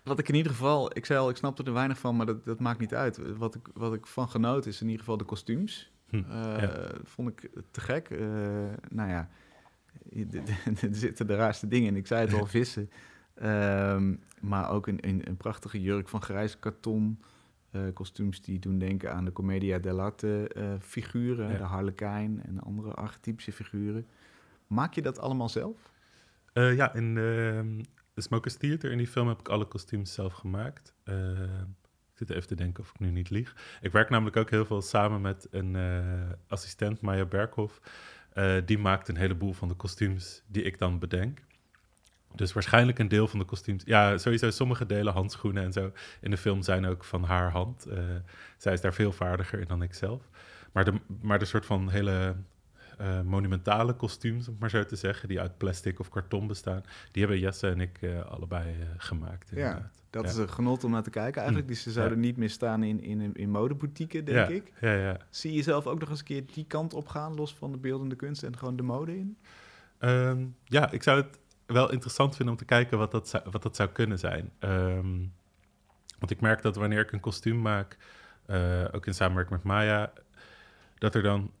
Wat ik in ieder geval, ik zei al, ik snapte er weinig van, maar dat, dat maakt niet uit. Wat ik, wat ik van genoot is in ieder geval de kostuums. Hm, Uh, ja. Vond ik te gek. Uh, nou ja, er zitten de raarste dingen in. Ik zei het al, vissen. Um, maar ook een, een, een, prachtige jurk van grijs karton. Uh, kostuums die doen denken aan de Commedia dell'arte uh, figuren. Ja. De harlekijn en andere archetypische figuren. Maak je dat allemaal zelf? Uh, ja, in de, de Smokers Theater, in die film, heb ik alle kostuums zelf gemaakt. Uh, ik zit even te denken of ik nu niet lieg. Ik werk namelijk ook heel veel samen met een uh, assistent, Maya Berghoff. Uh, die maakt een heleboel van de kostuums die ik dan bedenk. Dus waarschijnlijk een deel van de kostuums. Ja, sowieso sommige delen, handschoenen en zo, in de film zijn ook van haar hand. Uh, zij is daar veel vaardiger in dan ik zelf. Maar de, maar de soort van hele uh, monumentale kostuums, om maar zo te zeggen, die uit plastic of karton bestaan, die hebben Jesse en ik uh, allebei uh, gemaakt. Ja, dat ja. is een genot om naar te kijken eigenlijk. Dus ze zouden ja. niet meer staan in, in, in modeboutieken, denk ja. ik. Ja, ja. Zie je zelf ook nog eens een keer die kant op gaan, los van de beeldende kunst en gewoon de mode in? Um, ja, ik zou het wel interessant vind om te kijken wat dat zou, wat dat zou kunnen zijn. Ehm, want ik merk dat wanneer ik een kostuum maak, eh, ook in samenwerking met Maya, dat er dan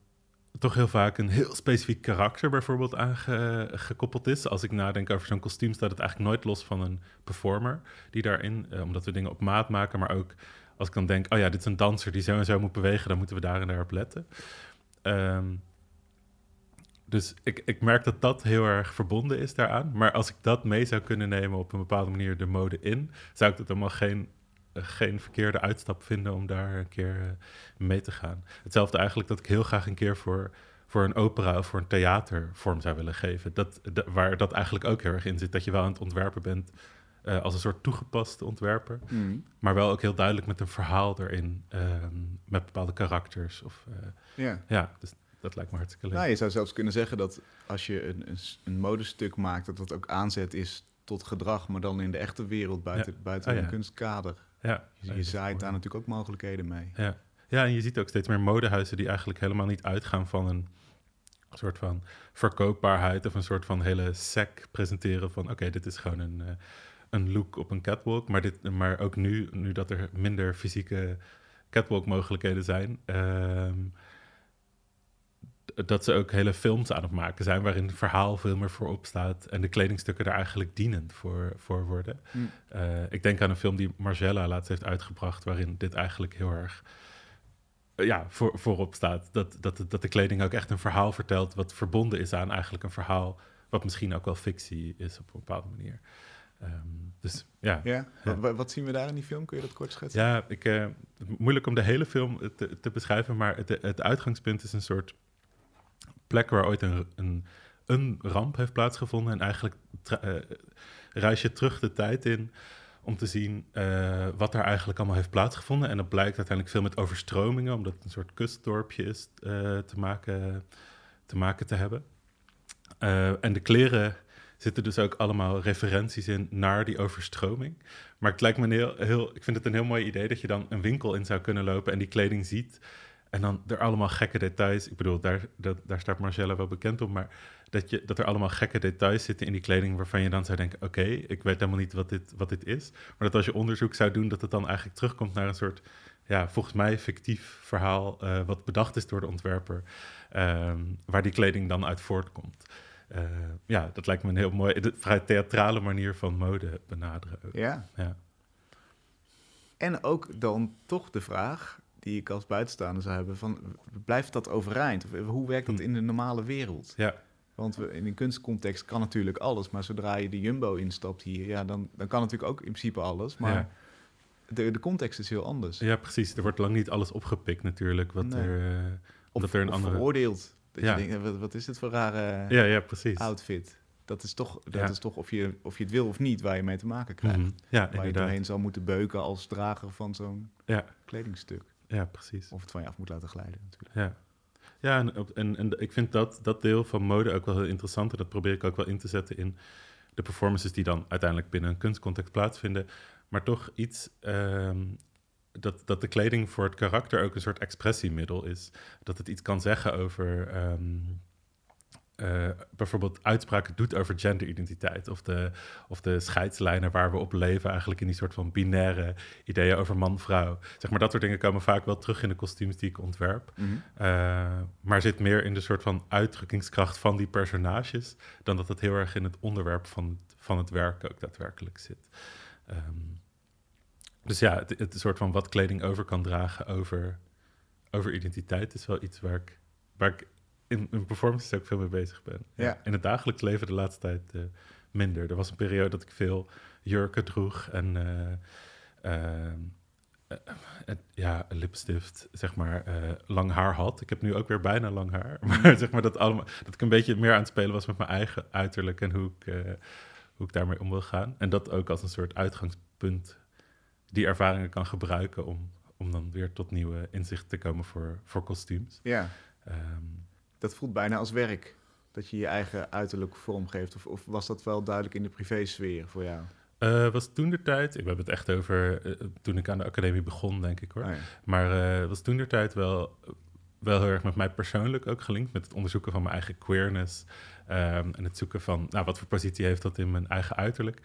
toch heel vaak een heel specifiek karakter bijvoorbeeld aangekoppeld is. Als ik nadenk over zo'n kostuum, staat het eigenlijk nooit los van een performer die daarin, uh, omdat we dingen op maat maken, maar ook als ik dan denk, oh ja, dit is een danser die zo en zo moet bewegen, dan moeten we daar en daar op letten. Ehm, dus ik, ik merk dat dat heel erg verbonden is daaraan. Maar als ik dat mee zou kunnen nemen op een bepaalde manier de mode in, zou ik het helemaal geen, eh, geen verkeerde uitstap vinden om daar een keer uh, mee te gaan. Hetzelfde eigenlijk dat ik heel graag een keer voor, voor een opera of voor een theater vorm zou willen geven. Dat, waar dat eigenlijk ook heel erg in zit. Dat je wel aan het ontwerpen bent uh, als een soort toegepaste ontwerper. Mm. Maar wel ook heel duidelijk met een verhaal erin. ehm, met bepaalde karakters. Of, Ja. ja, dus dat lijkt me hartstikke leuk. Nou, je zou zelfs kunnen zeggen dat als je een, een, een modestuk maakt, dat dat ook aanzet is tot gedrag, maar dan in de echte wereld, buiten, buiten Oh, een ja. kunstkader. Ja, Je, je zaait daar natuurlijk ook mogelijkheden mee. Ja. ja, en je ziet ook steeds meer modehuizen die eigenlijk helemaal niet uitgaan van een soort van verkoopbaarheid of een soort van hele sec presenteren van oké, dit is gewoon een, eh, een look op een catwalk. Maar, dit, maar ook nu, nu dat er minder fysieke catwalk mogelijkheden zijn, ehm, dat ze ook hele films aan het maken zijn waarin het verhaal veel meer voorop staat en de kledingstukken daar eigenlijk dienend voor, voor worden. Hm. Eh, ik denk aan een film die Marcella laatst heeft uitgebracht, waarin dit eigenlijk heel erg eh, ja, voor, voorop staat. Dat, dat, dat de kleding ook echt een verhaal vertelt, wat verbonden is aan eigenlijk een verhaal, wat misschien ook wel fictie is op een bepaalde manier. Ehm, dus ja, Ja? Wat, wat- wat zien we daar in die film? Kun je dat kort schetsen? ja, ik, eh, moeilijk om de hele film te, te beschrijven, maar het, het uitgangspunt is een soort plek waar ooit een, een, een ramp heeft plaatsgevonden. En eigenlijk eh, reis je terug de tijd in om te zien eh, wat er eigenlijk allemaal heeft plaatsgevonden. En dat blijkt uiteindelijk veel met overstromingen, omdat een soort kustdorpje is eh, te, maken, te maken te hebben. En de kleren zitten dus ook allemaal referenties in naar die overstroming. Maar het lijkt me een heel, heel, ik vind het een heel mooi idee dat je dan een winkel in zou kunnen lopen en die kleding ziet. En dan er allemaal gekke details. Ik bedoel, daar, dat, daar staat Marcella wel bekend op. Maar dat, je, dat er allemaal gekke details zitten in die kleding. waarvan je dan zou denken: oké, ik weet helemaal niet wat dit, wat dit is. Maar dat als je onderzoek zou doen, dat het dan eigenlijk terugkomt naar een soort. Ja, volgens mij fictief verhaal. eh, wat bedacht is door de ontwerper. ehm, waar die kleding dan uit voortkomt. Eh, ja, dat lijkt me een heel mooi, de, vrij theatrale manier van mode benaderen. Ja. Ja. En ook dan toch de vraag die ik als buitenstaander zou hebben van, blijft dat overeind? Of hoe werkt dat Hm. in de normale wereld? Ja. Want we, in een kunstcontext kan natuurlijk alles, maar zodra je de Jumbo instapt hier, ja, dan, dan kan natuurlijk ook in principe alles. Maar Ja. de, de context is heel anders. ja, precies. Er wordt lang niet alles opgepikt natuurlijk. Wat Nee. er, eh, Of, omdat er een of andere... veroordeeld. Dat Ja. je denkt, wat, wat is dit voor rare Ja, ja, precies. outfit? Dat is toch, dat Ja. is toch of, je, of je het wil of niet waar je mee te maken krijgt. Mhm. Ja, Waar je inderdaad. doorheen zal moeten beuken als drager van zo'n Ja. kledingstuk. Ja, precies. Of het van je af moet laten glijden natuurlijk. Ja, ja en, en, en ik vind dat, dat deel van mode ook wel heel interessant. En dat probeer ik ook wel in te zetten in de performances die dan uiteindelijk binnen een kunstcontext plaatsvinden. Maar toch iets ehm, dat, dat de kleding voor het karakter ook een soort expressiemiddel is. Dat het iets kan zeggen over. ehm, eh, bijvoorbeeld uitspraken doet over genderidentiteit. Of de, of de scheidslijnen waar we op leven, eigenlijk in die soort van binaire ideeën over man-vrouw. Zeg maar, dat soort dingen komen vaak wel terug in de kostuums die ik ontwerp. Mhm. Uh, maar zit meer in de soort van uitdrukkingskracht van die personages, dan dat het heel erg in het onderwerp van het, van het werk ook daadwerkelijk zit. Um, dus ja, het, het soort van wat kleding over kan dragen over, over identiteit is wel iets waar ik, waar ik in, in performances ook veel mee bezig ben. Ja. In het dagelijks leven de laatste tijd uh, minder. Er was een periode dat ik veel jurken droeg en uh, uh, ja, lipstift, zeg maar, lang haar had. Ik heb nu ook weer bijna lang haar. Maar zeg maar dat, allemaal, dat ik een beetje meer aan het spelen was met mijn eigen uiterlijk en hoe ik, hoe ik daarmee om wil gaan. En dat ook als een soort uitgangspunt die ervaringen kan gebruiken om, om dan weer tot nieuwe inzichten te komen voor, voor kostuums. Ja, um, dat voelt bijna als werk. Dat je je eigen uiterlijk vormgeeft. Of, of was dat wel duidelijk in de privésfeer voor jou? Uh, was toen de tijd, ik heb het echt over uh, toen ik aan de academie begon, denk ik hoor. Oh ja. Maar uh, was toen de tijd wel, wel heel erg met mij persoonlijk ook gelinkt. Met het onderzoeken van mijn eigen queerness. ehm, en het zoeken van nou, wat voor positie heeft dat in mijn eigen uiterlijk.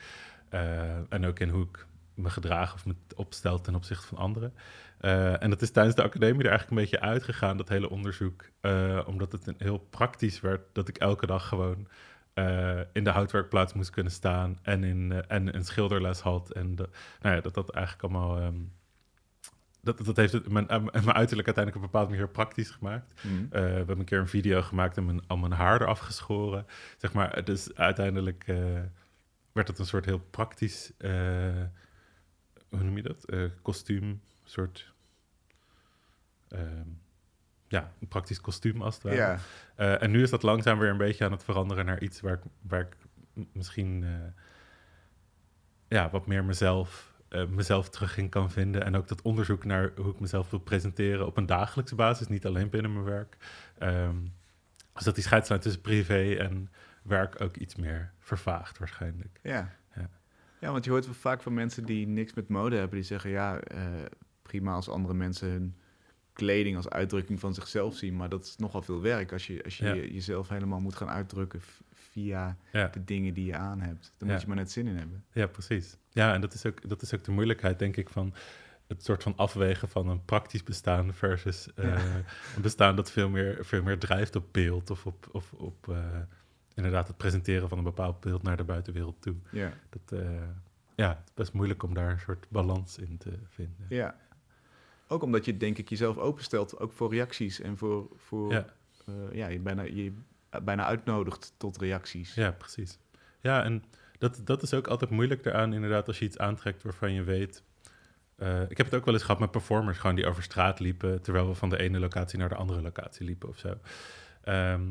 Eh, en ook in hoe ik me gedraag of me opstel ten opzichte van anderen. Eh, en dat is tijdens de academie er eigenlijk een beetje uitgegaan, dat hele onderzoek. eh, omdat het een heel praktisch werd dat ik elke dag gewoon eh, in de houtwerkplaats moest kunnen staan en, in, en een schilderles had. En de, nou ja, dat dat eigenlijk allemaal. ehm, dat, dat heeft het, mijn, mijn uiterlijk uiteindelijk op een bepaalde manier praktisch gemaakt. Mhm. We hebben een keer een video gemaakt en mijn, al mijn haar eraf geschoren. Zeg maar, dus uiteindelijk werd het een soort heel praktisch, hoe noem je dat? Kostuum, soort, ehm, ja, een praktisch kostuum als het ware. Ja, Eh, en nu is dat langzaam weer een beetje aan het veranderen naar iets waar ik, waar ik misschien eh, ja, wat meer mezelf, eh, mezelf terug in kan vinden. En ook dat onderzoek naar hoe ik mezelf wil presenteren op een dagelijkse basis, niet alleen binnen mijn werk. Ehm, dus dat die scheidslijn tussen privé en werk ook iets meer vervaagt waarschijnlijk. ja. Ja. Ja, want je hoort wel vaak van mensen die niks met mode hebben, die zeggen ja, prima als andere mensen hun kleding als uitdrukking van zichzelf zien, maar dat is nogal veel werk als je, als je Ja. je- jezelf helemaal moet gaan uitdrukken via Ja. de dingen die je aan hebt. Daar Ja. moet je maar net zin in hebben. Ja, precies. Ja, en dat is ook, dat is ook de moeilijkheid, denk ik, van het soort van afwegen van een praktisch bestaan versus eh, Ja. een bestaan dat veel meer, veel meer drijft op beeld of op, of op eh, inderdaad het presenteren van een bepaald beeld naar de buitenwereld toe. Ja. Dat, eh, ja, het is best moeilijk om daar een soort balans in te vinden. ja. Ook omdat je denk ik jezelf openstelt, ook voor reacties en voor, voor Ja. eh, ja, je bijna, je bijna uitnodigt tot reacties. Ja, precies. Ja, en dat, dat is ook altijd moeilijk eraan, inderdaad, als je iets aantrekt waarvan je weet. eh, ik heb het ook wel eens gehad met performers, gewoon die over straat liepen, terwijl we van de ene locatie naar de andere locatie liepen of zo. Ehm,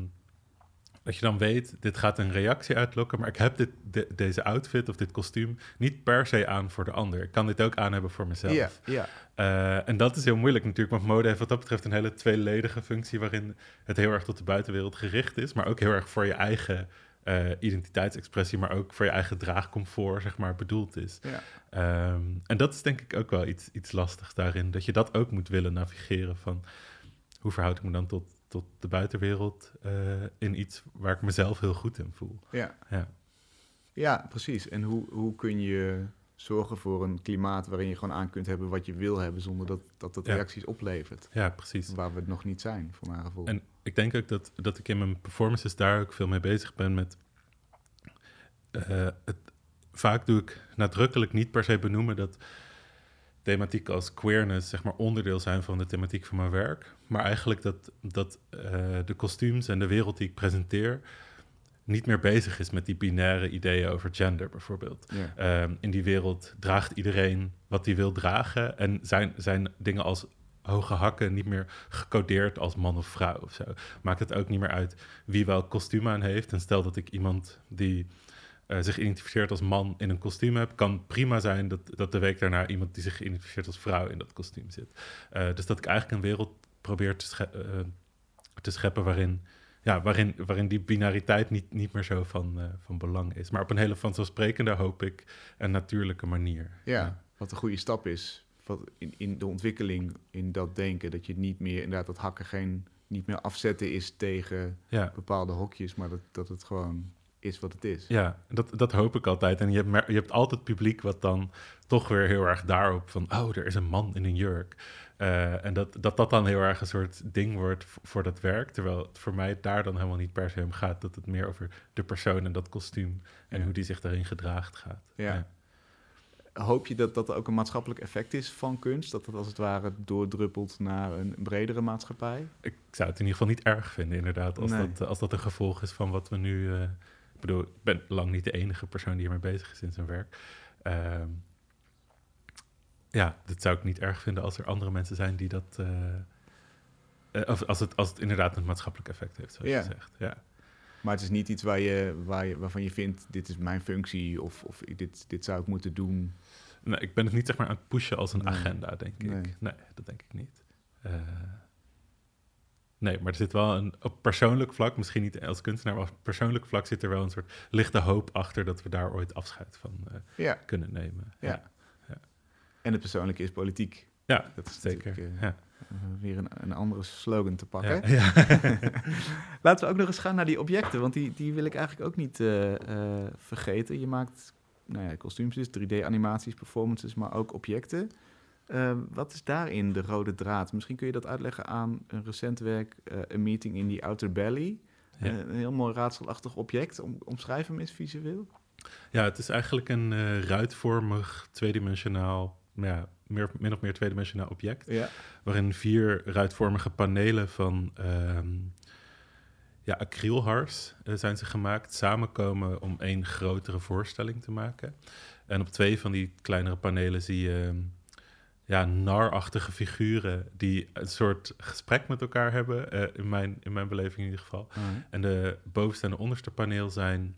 dat je dan weet, dit gaat een reactie uitlokken, maar ik heb dit, de- deze outfit of dit kostuum niet per se aan voor de ander. Ik kan dit ook aan hebben voor mezelf. Ja, ja. Eh, en dat is heel moeilijk natuurlijk, want mode heeft wat dat betreft een hele tweeledige functie waarin het heel erg tot de buitenwereld gericht is, maar ook heel erg voor je eigen eh, identiteitsexpressie, maar ook voor je eigen draagcomfort, zeg maar, bedoeld is. ja. Ehm, en dat is denk ik ook wel iets, iets lastigs daarin, dat je dat ook moet willen navigeren van hoe verhoud ik me dan tot, tot de buitenwereld eh, in iets waar ik mezelf heel goed in voel. Ja, Ja, ja precies. En hoe, hoe kun je zorgen voor een klimaat waarin je gewoon aan kunt hebben wat je wil hebben, zonder dat dat, dat Ja. reacties oplevert. ja precies. Waar we het nog niet zijn, voor mijn gevoel. En ik denk ook dat, dat ik in mijn performances daar ook veel mee bezig ben met. eh, het, vaak doe ik nadrukkelijk niet per se benoemen dat thematieken als queerness zeg maar onderdeel zijn van de thematiek van mijn werk. Maar eigenlijk dat, dat eh, de kostuums en de wereld die ik presenteer niet meer bezig is met die binaire ideeën over gender bijvoorbeeld. Ehm, in die wereld draagt iedereen wat hij wil dragen. En zijn, zijn dingen als hoge hakken niet meer gecodeerd als man of vrouw of zo. Maakt het ook niet meer uit wie welk kostuum aan heeft. En stel dat ik iemand die eh, zich identificeert als man in een kostuum heb, kan prima zijn dat, dat de week daarna iemand die zich identificeert als vrouw in dat kostuum zit. Eh, dus dat ik eigenlijk een wereld probeer te, sche- eh, te scheppen waarin ja, waarin, waarin die binariteit niet, niet meer zo van, van belang is. Maar op een hele vanzelfsprekende, hoop ik, en natuurlijke manier. Ja, wat een goede stap is wat in, in de ontwikkeling in dat denken. Dat je niet meer, inderdaad, dat hakken geen, niet meer afzetten is tegen Ja, bepaalde hokjes, maar dat, dat het gewoon is wat het is. ja dat, dat hoop ik altijd. En je hebt, je hebt altijd publiek wat dan toch weer heel erg daarop van... oh, er is een man in een jurk. Eh, en dat, dat dat dan heel erg een soort ding wordt voor dat werk. Terwijl het voor mij daar dan helemaal niet per se om gaat. Dat het meer over de persoon en dat kostuum... en Ja. hoe die zich daarin gedraagt gaat. Ja. Hoop je dat dat ook een maatschappelijk effect is van kunst? Dat dat als het ware doordruppelt naar een bredere maatschappij? Ik zou het in ieder geval niet erg vinden, inderdaad, als, Nee. dat, als dat een gevolg is van wat we nu. eh, ik bedoel, ik ben lang niet de enige persoon die hiermee bezig is in zijn werk. Ehm, ja, dat zou ik niet erg vinden als er andere mensen zijn die dat. eh, eh, of als het, als het inderdaad een maatschappelijk effect heeft, zoals Ja. je zegt. Ja. Maar het is niet iets waar je, waar je, waarvan je vindt, dit is mijn functie of, of dit, dit zou ik moeten doen. Nee, ik ben het niet zeg maar aan het pushen als een Nee. agenda, denk ik. Nee. Nee, dat denk ik niet. Eh, nee, maar er zit wel een op persoonlijk vlak, misschien niet als kunstenaar, maar op persoonlijk vlak zit er wel een soort lichte hoop achter dat we daar ooit afscheid van eh, Ja, kunnen nemen. Ja. en het persoonlijke is politiek. ja Dat is zeker. eh, ja. weer een, een andere slogan te pakken. Ja, ja. Laten we ook nog eens gaan naar die objecten, want die, die wil ik eigenlijk ook niet eh, eh, vergeten. Je maakt nou ja, kostuums, 3D-animaties, performances, maar ook objecten. Eh, wat is daarin de rode draad? Misschien kun je dat uitleggen aan een recent werk, eh, een meeting in die Outer Belly. Ja. Eh, een heel mooi raadselachtig object. Om, omschrijf hem eens visueel. Ja, het is eigenlijk een eh, ruitvormig, tweedimensionaal, nou ja, meer, min of meer tweedimensionaal object. Ja. Waarin vier ruitvormige panelen van ehm ja, acrylhars zijn ze gemaakt, samenkomen om één grotere voorstelling te maken. En op twee van die kleinere panelen zie je ehm, ja, narachtige figuren die een soort gesprek met elkaar hebben, eh, in, mijn, in mijn beleving in ieder geval. En de bovenste en de onderste paneel zijn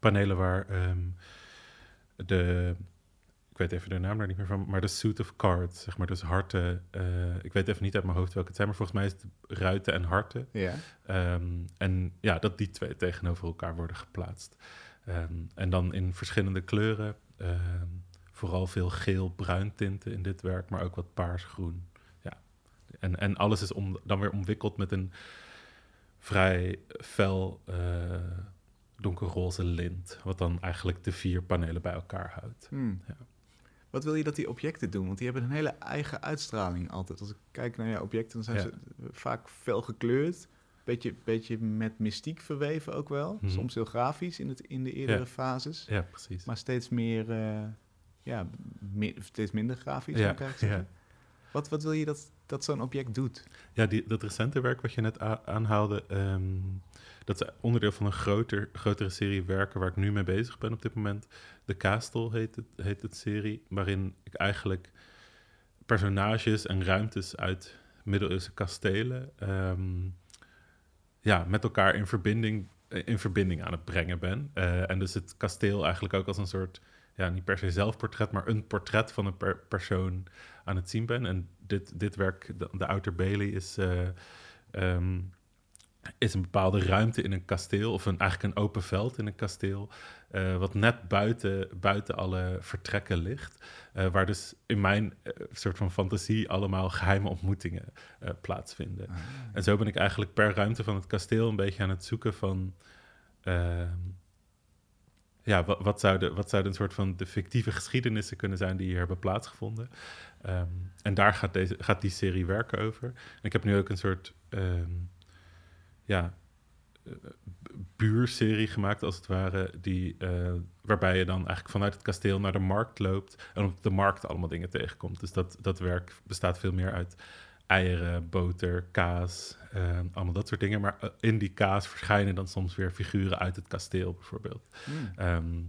panelen waar ehm, de, ik weet even de naam daar niet meer van, maar de suit of cards, zeg maar, dus harten. eh, ik weet even niet uit mijn hoofd welke het zijn, maar volgens mij is het ruiten en harten. Ja. Ehm, en ja, dat die twee tegenover elkaar worden geplaatst. Ehm, en dan in verschillende kleuren. Vooral veel geel-bruin tinten in dit werk, maar ook wat paars-groen. Ja. En, en alles is om, dan weer omwikkeld met een vrij fel eh, donkerroze lint. Wat dan eigenlijk de vier panelen bij elkaar houdt. Hmm. Ja. Wat wil je dat die objecten doen? Want die hebben een hele eigen uitstraling altijd. Als ik kijk naar jouw objecten, dan zijn Ja. ze vaak fel gekleurd. Beetje, beetje met mystiek verweven ook wel. Mhm. Soms heel grafisch in, het, in de eerdere Ja. fases. Ja, precies. Maar steeds meer, eh, ja, steeds minder grafisch, Ja, eigenlijk zeggen. ja. Wat, wat wil je dat, dat zo'n object doet? Ja, die, dat recente werk wat je net aanhaalde, ehm, dat is onderdeel van een groter, grotere serie werken waar ik nu mee bezig ben op dit moment. De Castle heet het, heet het serie, waarin ik eigenlijk personages en ruimtes uit middeleeuwse kastelen ehm, ja, met elkaar in verbinding, in verbinding aan het brengen ben. Eh, en dus het kasteel eigenlijk ook als een soort, ja, niet per se zelfportret, maar een portret van een per- persoon aan het zien ben. En dit, dit werk, de, de Outer Bailey, is, eh, ehm, is een bepaalde ruimte in een kasteel, of een, eigenlijk een open veld in een kasteel, eh, wat net buiten, buiten alle vertrekken ligt. eh, waar dus in mijn soort van fantasie allemaal geheime ontmoetingen plaatsvinden. En zo ben ik eigenlijk per ruimte van het kasteel een beetje aan het zoeken van. Ja, wat, zouden, wat zouden een soort van de fictieve geschiedenissen kunnen zijn die hier hebben plaatsgevonden? Ehm, en daar gaat, deze, gaat die serie werken over. En ik heb nu ook een soort ehm, ja, eh, buurserie gemaakt, als het ware, die, eh, waarbij je dan eigenlijk vanuit het kasteel naar de markt loopt en op de markt allemaal dingen tegenkomt. Dus dat, dat werk bestaat veel meer uit eieren, boter, kaas, eh, allemaal dat soort dingen. Maar eh, in die kaas verschijnen dan soms weer figuren uit het kasteel, bijvoorbeeld. Hmm. Ehm,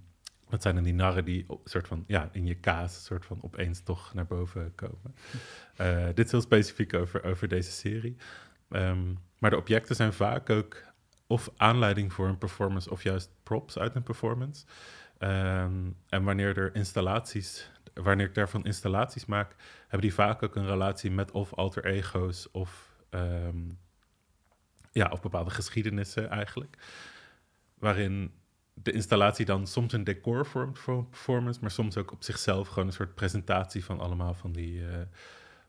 dat zijn dan die narren die soort van, ja, in je kaas soort van opeens toch naar boven komen. Eh, dit is heel specifiek over, over deze serie. Ehm, maar de objecten zijn vaak ook of aanleiding voor een performance of juist props uit een performance. Ehm, en wanneer er installaties, wanneer ik daarvan installaties maak, hebben die vaak ook een relatie met of alter ego's of, ehm, ja, of bepaalde geschiedenissen eigenlijk. Waarin de installatie dan soms een decor vormt voor een performance, maar soms ook op zichzelf gewoon een soort presentatie van allemaal van die, eh,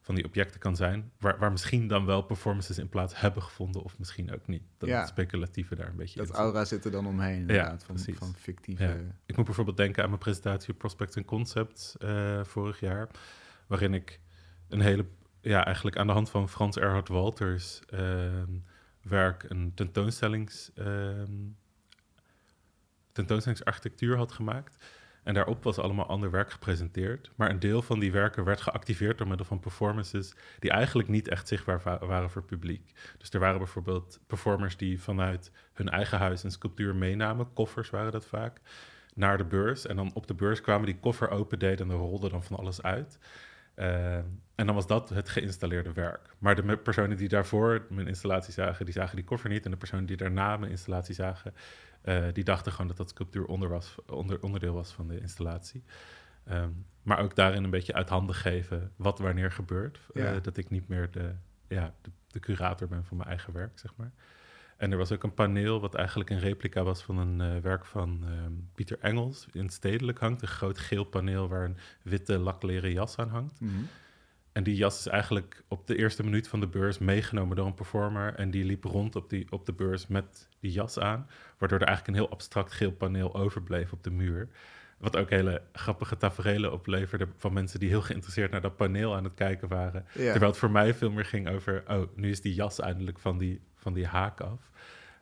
van die objecten kan zijn. Waar, waar misschien dan wel performances in plaats hebben gevonden, of misschien ook niet. Dat Ja. speculatieve daar een beetje Dat in zit. aura zit er dan omheen, inderdaad, van, precies. van fictieve... Ja. Ik moet bijvoorbeeld denken aan mijn presentatie Prospect and Concepts eh, vorig jaar, waarin ik een hele, ja, eigenlijk aan de hand van Frans Erhard Walters ehm, werk een tentoonstellings, ehm, tentoonstellingsarchitectuur had gemaakt. En daarop was allemaal ander werk gepresenteerd. Maar een deel van die werken werd geactiveerd door middel van performances die eigenlijk niet echt zichtbaar waren voor het publiek. Dus er waren bijvoorbeeld performers die vanuit hun eigen huis een sculptuur meenamen. Koffers waren dat vaak. Naar de beurs. En dan op de beurs kwamen die koffer open deden en er rolde dan van alles uit. Eh, en dan was dat het geïnstalleerde werk. Maar de personen die daarvoor mijn installatie zagen, die zagen die koffer niet. En de personen die daarna mijn installatie zagen, eh, die dachten gewoon dat dat sculptuur onder was, onder, onderdeel was van de installatie. Ehm, maar ook daarin een beetje uit handen geven wat wanneer gebeurt. Eh, dat ik niet meer de, ja, de, de curator ben van mijn eigen werk, zeg maar. En er was ook een paneel wat eigenlijk een replica was van een eh, werk van ehm, Pieter Engels in het stedelijk hangt. Een groot geel paneel waar een witte lakleren jas aan hangt. Mhm. En die jas is eigenlijk op de eerste minuut van de beurs meegenomen door een performer. En die liep rond op, die, op de beurs met die jas aan. Waardoor er eigenlijk een heel abstract geel paneel overbleef op de muur. Wat ook hele grappige tafereelen opleverde van mensen die heel geïnteresseerd naar dat paneel aan het kijken waren. Ja. Terwijl het voor mij veel meer ging over, oh, nu is die jas eindelijk van die, van die haak af.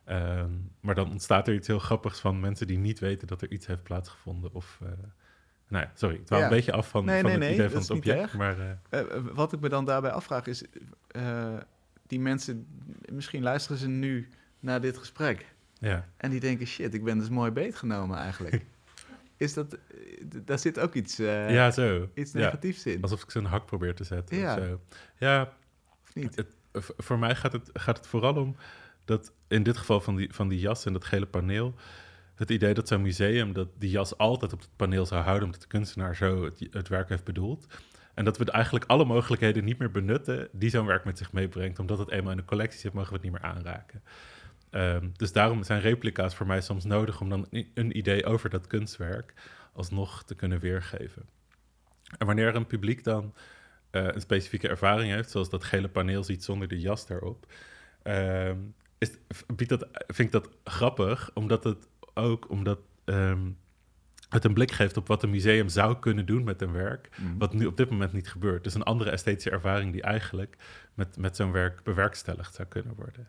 Ehm, maar dan ontstaat er iets heel grappigs van mensen die niet weten dat er iets heeft plaatsgevonden. Of, eh, nou ja, sorry, ik dwaal Ja. een beetje af van, Nee, van nee, het nee, idee van het object. Maar eh, Eh, eh, wat ik me dan daarbij afvraag is, die mensen, misschien luisteren ze nu naar dit gesprek ja, en die denken, shit, ik ben dus mooi beetgenomen eigenlijk. is dat, daar zit ook iets, ja, zo. iets Ja. negatiefs in, Alsof ik ze een hak probeer te zetten. Ja. Ja, zo. ja of niet? het, voor mij gaat het, gaat het vooral om dat in dit geval van die, van die jas en dat gele paneel. Het idee dat zo'n museum dat die jas altijd op het paneel zou houden, omdat de kunstenaar zo het, werk heeft bedoeld. En dat we eigenlijk alle mogelijkheden niet meer benutten die zo'n werk met zich meebrengt. Omdat het eenmaal in de collectie zit, mogen we het niet meer aanraken. Ehm, dus daarom zijn replica's voor mij soms nodig om dan een idee over dat kunstwerk alsnog te kunnen weergeven. En wanneer een publiek dan eh, een specifieke ervaring heeft, zoals dat gele paneel ziet zonder de jas daarop, ehm, is, biedt dat, vind ik dat grappig, omdat het ook omdat ehm, het een blik geeft op wat een museum zou kunnen doen met een werk, Mhm. wat nu op dit moment niet gebeurt. Dus een andere esthetische ervaring die eigenlijk met, met zo'n werk bewerkstelligd zou kunnen worden.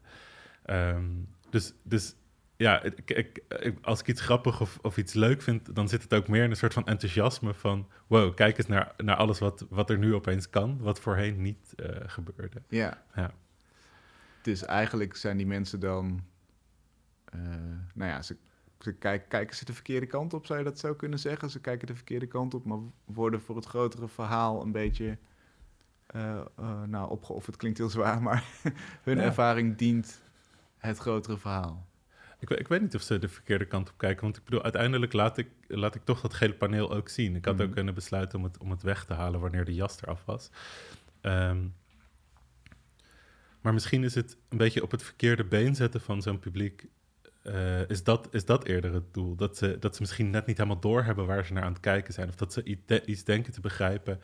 Ehm, dus, dus ja, ik, ik, ik- als ik iets grappig of, of iets leuk vind, dan zit het ook meer in een soort van enthousiasme van... wow, kijk eens naar, naar alles wat, wat er nu opeens kan, wat voorheen niet eh, gebeurde. Ja. Ja. Dus eigenlijk zijn die mensen dan, eh, nou ja, ze, ze kijk- kijken ze de verkeerde kant op, zou je dat zo kunnen zeggen? Ze kijken de verkeerde kant op, maar worden voor het grotere verhaal een beetje, eh, eh, nou opgeofferd klinkt heel zwaar, maar hun Ja. ervaring dient het grotere verhaal. Ik, ik weet niet of ze de verkeerde kant op kijken, want ik bedoel, uiteindelijk laat ik, laat ik toch dat gele paneel ook zien. Ik had Mhm. ook kunnen besluiten om het, om het weg te halen wanneer de jas eraf was. Ehm, maar misschien is het een beetje op het verkeerde been zetten van zo'n publiek. Eh, is, dat, is dat eerder het doel? Dat ze, dat ze misschien net niet helemaal doorhebben waar ze naar aan het kijken zijn. Of dat ze de- iets denken te begrijpen.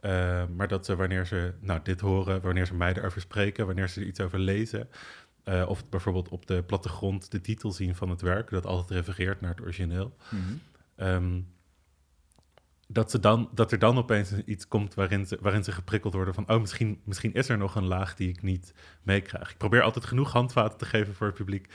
eh, maar dat ze wanneer ze nou, dit horen, wanneer ze mij erover spreken, wanneer ze er iets over lezen. eh, of bijvoorbeeld op de plattegrond de titel zien van het werk, dat altijd refereert naar het origineel. Mhm. Ehm, dat, ze dan, dat er dan opeens iets komt waarin ze, waarin ze geprikkeld worden van... oh, misschien, misschien is er nog een laag die ik niet meekrijg. Ik probeer altijd genoeg handvaten te geven voor het publiek...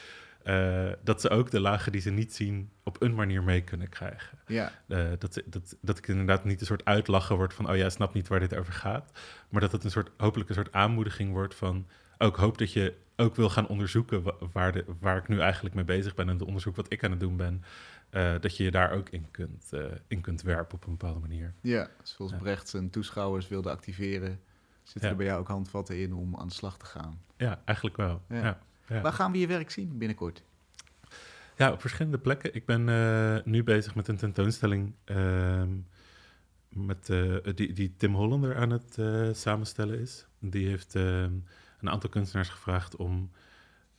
eh, dat ze ook de lagen die ze niet zien op een manier mee kunnen krijgen. Ja, Eh, dat, dat, dat ik inderdaad niet een soort uitlachen word van... oh jij snapt niet waar dit over gaat. Maar dat het een soort, hopelijk een soort aanmoediging wordt van... oh, ik hoop dat je ook wil gaan onderzoeken wa- waar, de, waar ik nu eigenlijk mee bezig ben... en het onderzoek wat ik aan het doen ben... eh, dat je je daar ook in kunt, in kunt werpen op een bepaalde manier. ja. zoals Ja. Brecht zijn toeschouwers wilde activeren, zitten Ja. er bij jou ook handvatten in om aan de slag te gaan. Ja, eigenlijk wel. Ja. Ja. Ja. Waar gaan we je werk zien binnenkort? Ja, op verschillende plekken. Ik ben eh, nu bezig met een tentoonstelling ehm, met, eh, die, die Tim Hollander aan het eh, samenstellen is. Die heeft ehm, een aantal kunstenaars gevraagd om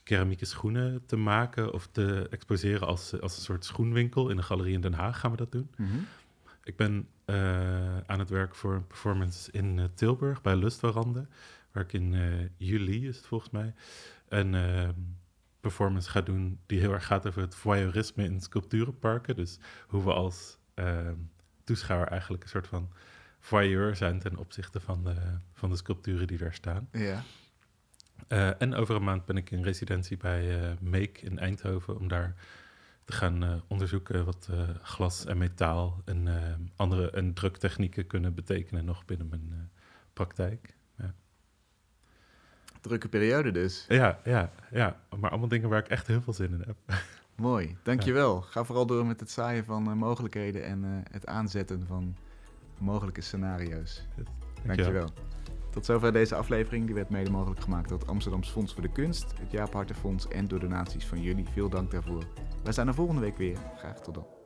keramieke schoenen te maken of te exposeren als, als een soort schoenwinkel. In de galerie in Den Haag gaan we dat doen. Mhm. Ik ben aan het werk voor een performance in Tilburg bij Lustwarande. Waar ik in juli, is het volgens mij, een eh, performance ga doen die heel erg gaat over het voyeurisme in sculpturenparken. Dus hoe we als eh, toeschouwer eigenlijk een soort van voyeur zijn ten opzichte van de, van de sculpturen die daar staan. Ja. Eh, en over een maand ben ik in residentie bij eh Make in Eindhoven om daar te gaan eh, onderzoeken wat glas en metaal en eh, andere en druktechnieken kunnen betekenen nog binnen mijn praktijk. Drukke periode dus. Ja, ja, ja, maar allemaal dingen waar ik echt heel veel zin in heb. Mooi, dankjewel. Ga vooral door met het zaaien van eh, mogelijkheden en eh, het aanzetten van mogelijke scenario's. Dankjewel. Tot zover deze aflevering. Die werd mede mogelijk gemaakt door het Amsterdams Fonds voor de Kunst, het Jaap Hartenfonds en door donaties van jullie. Veel dank daarvoor. Wij zijn er volgende week weer. Graag tot dan.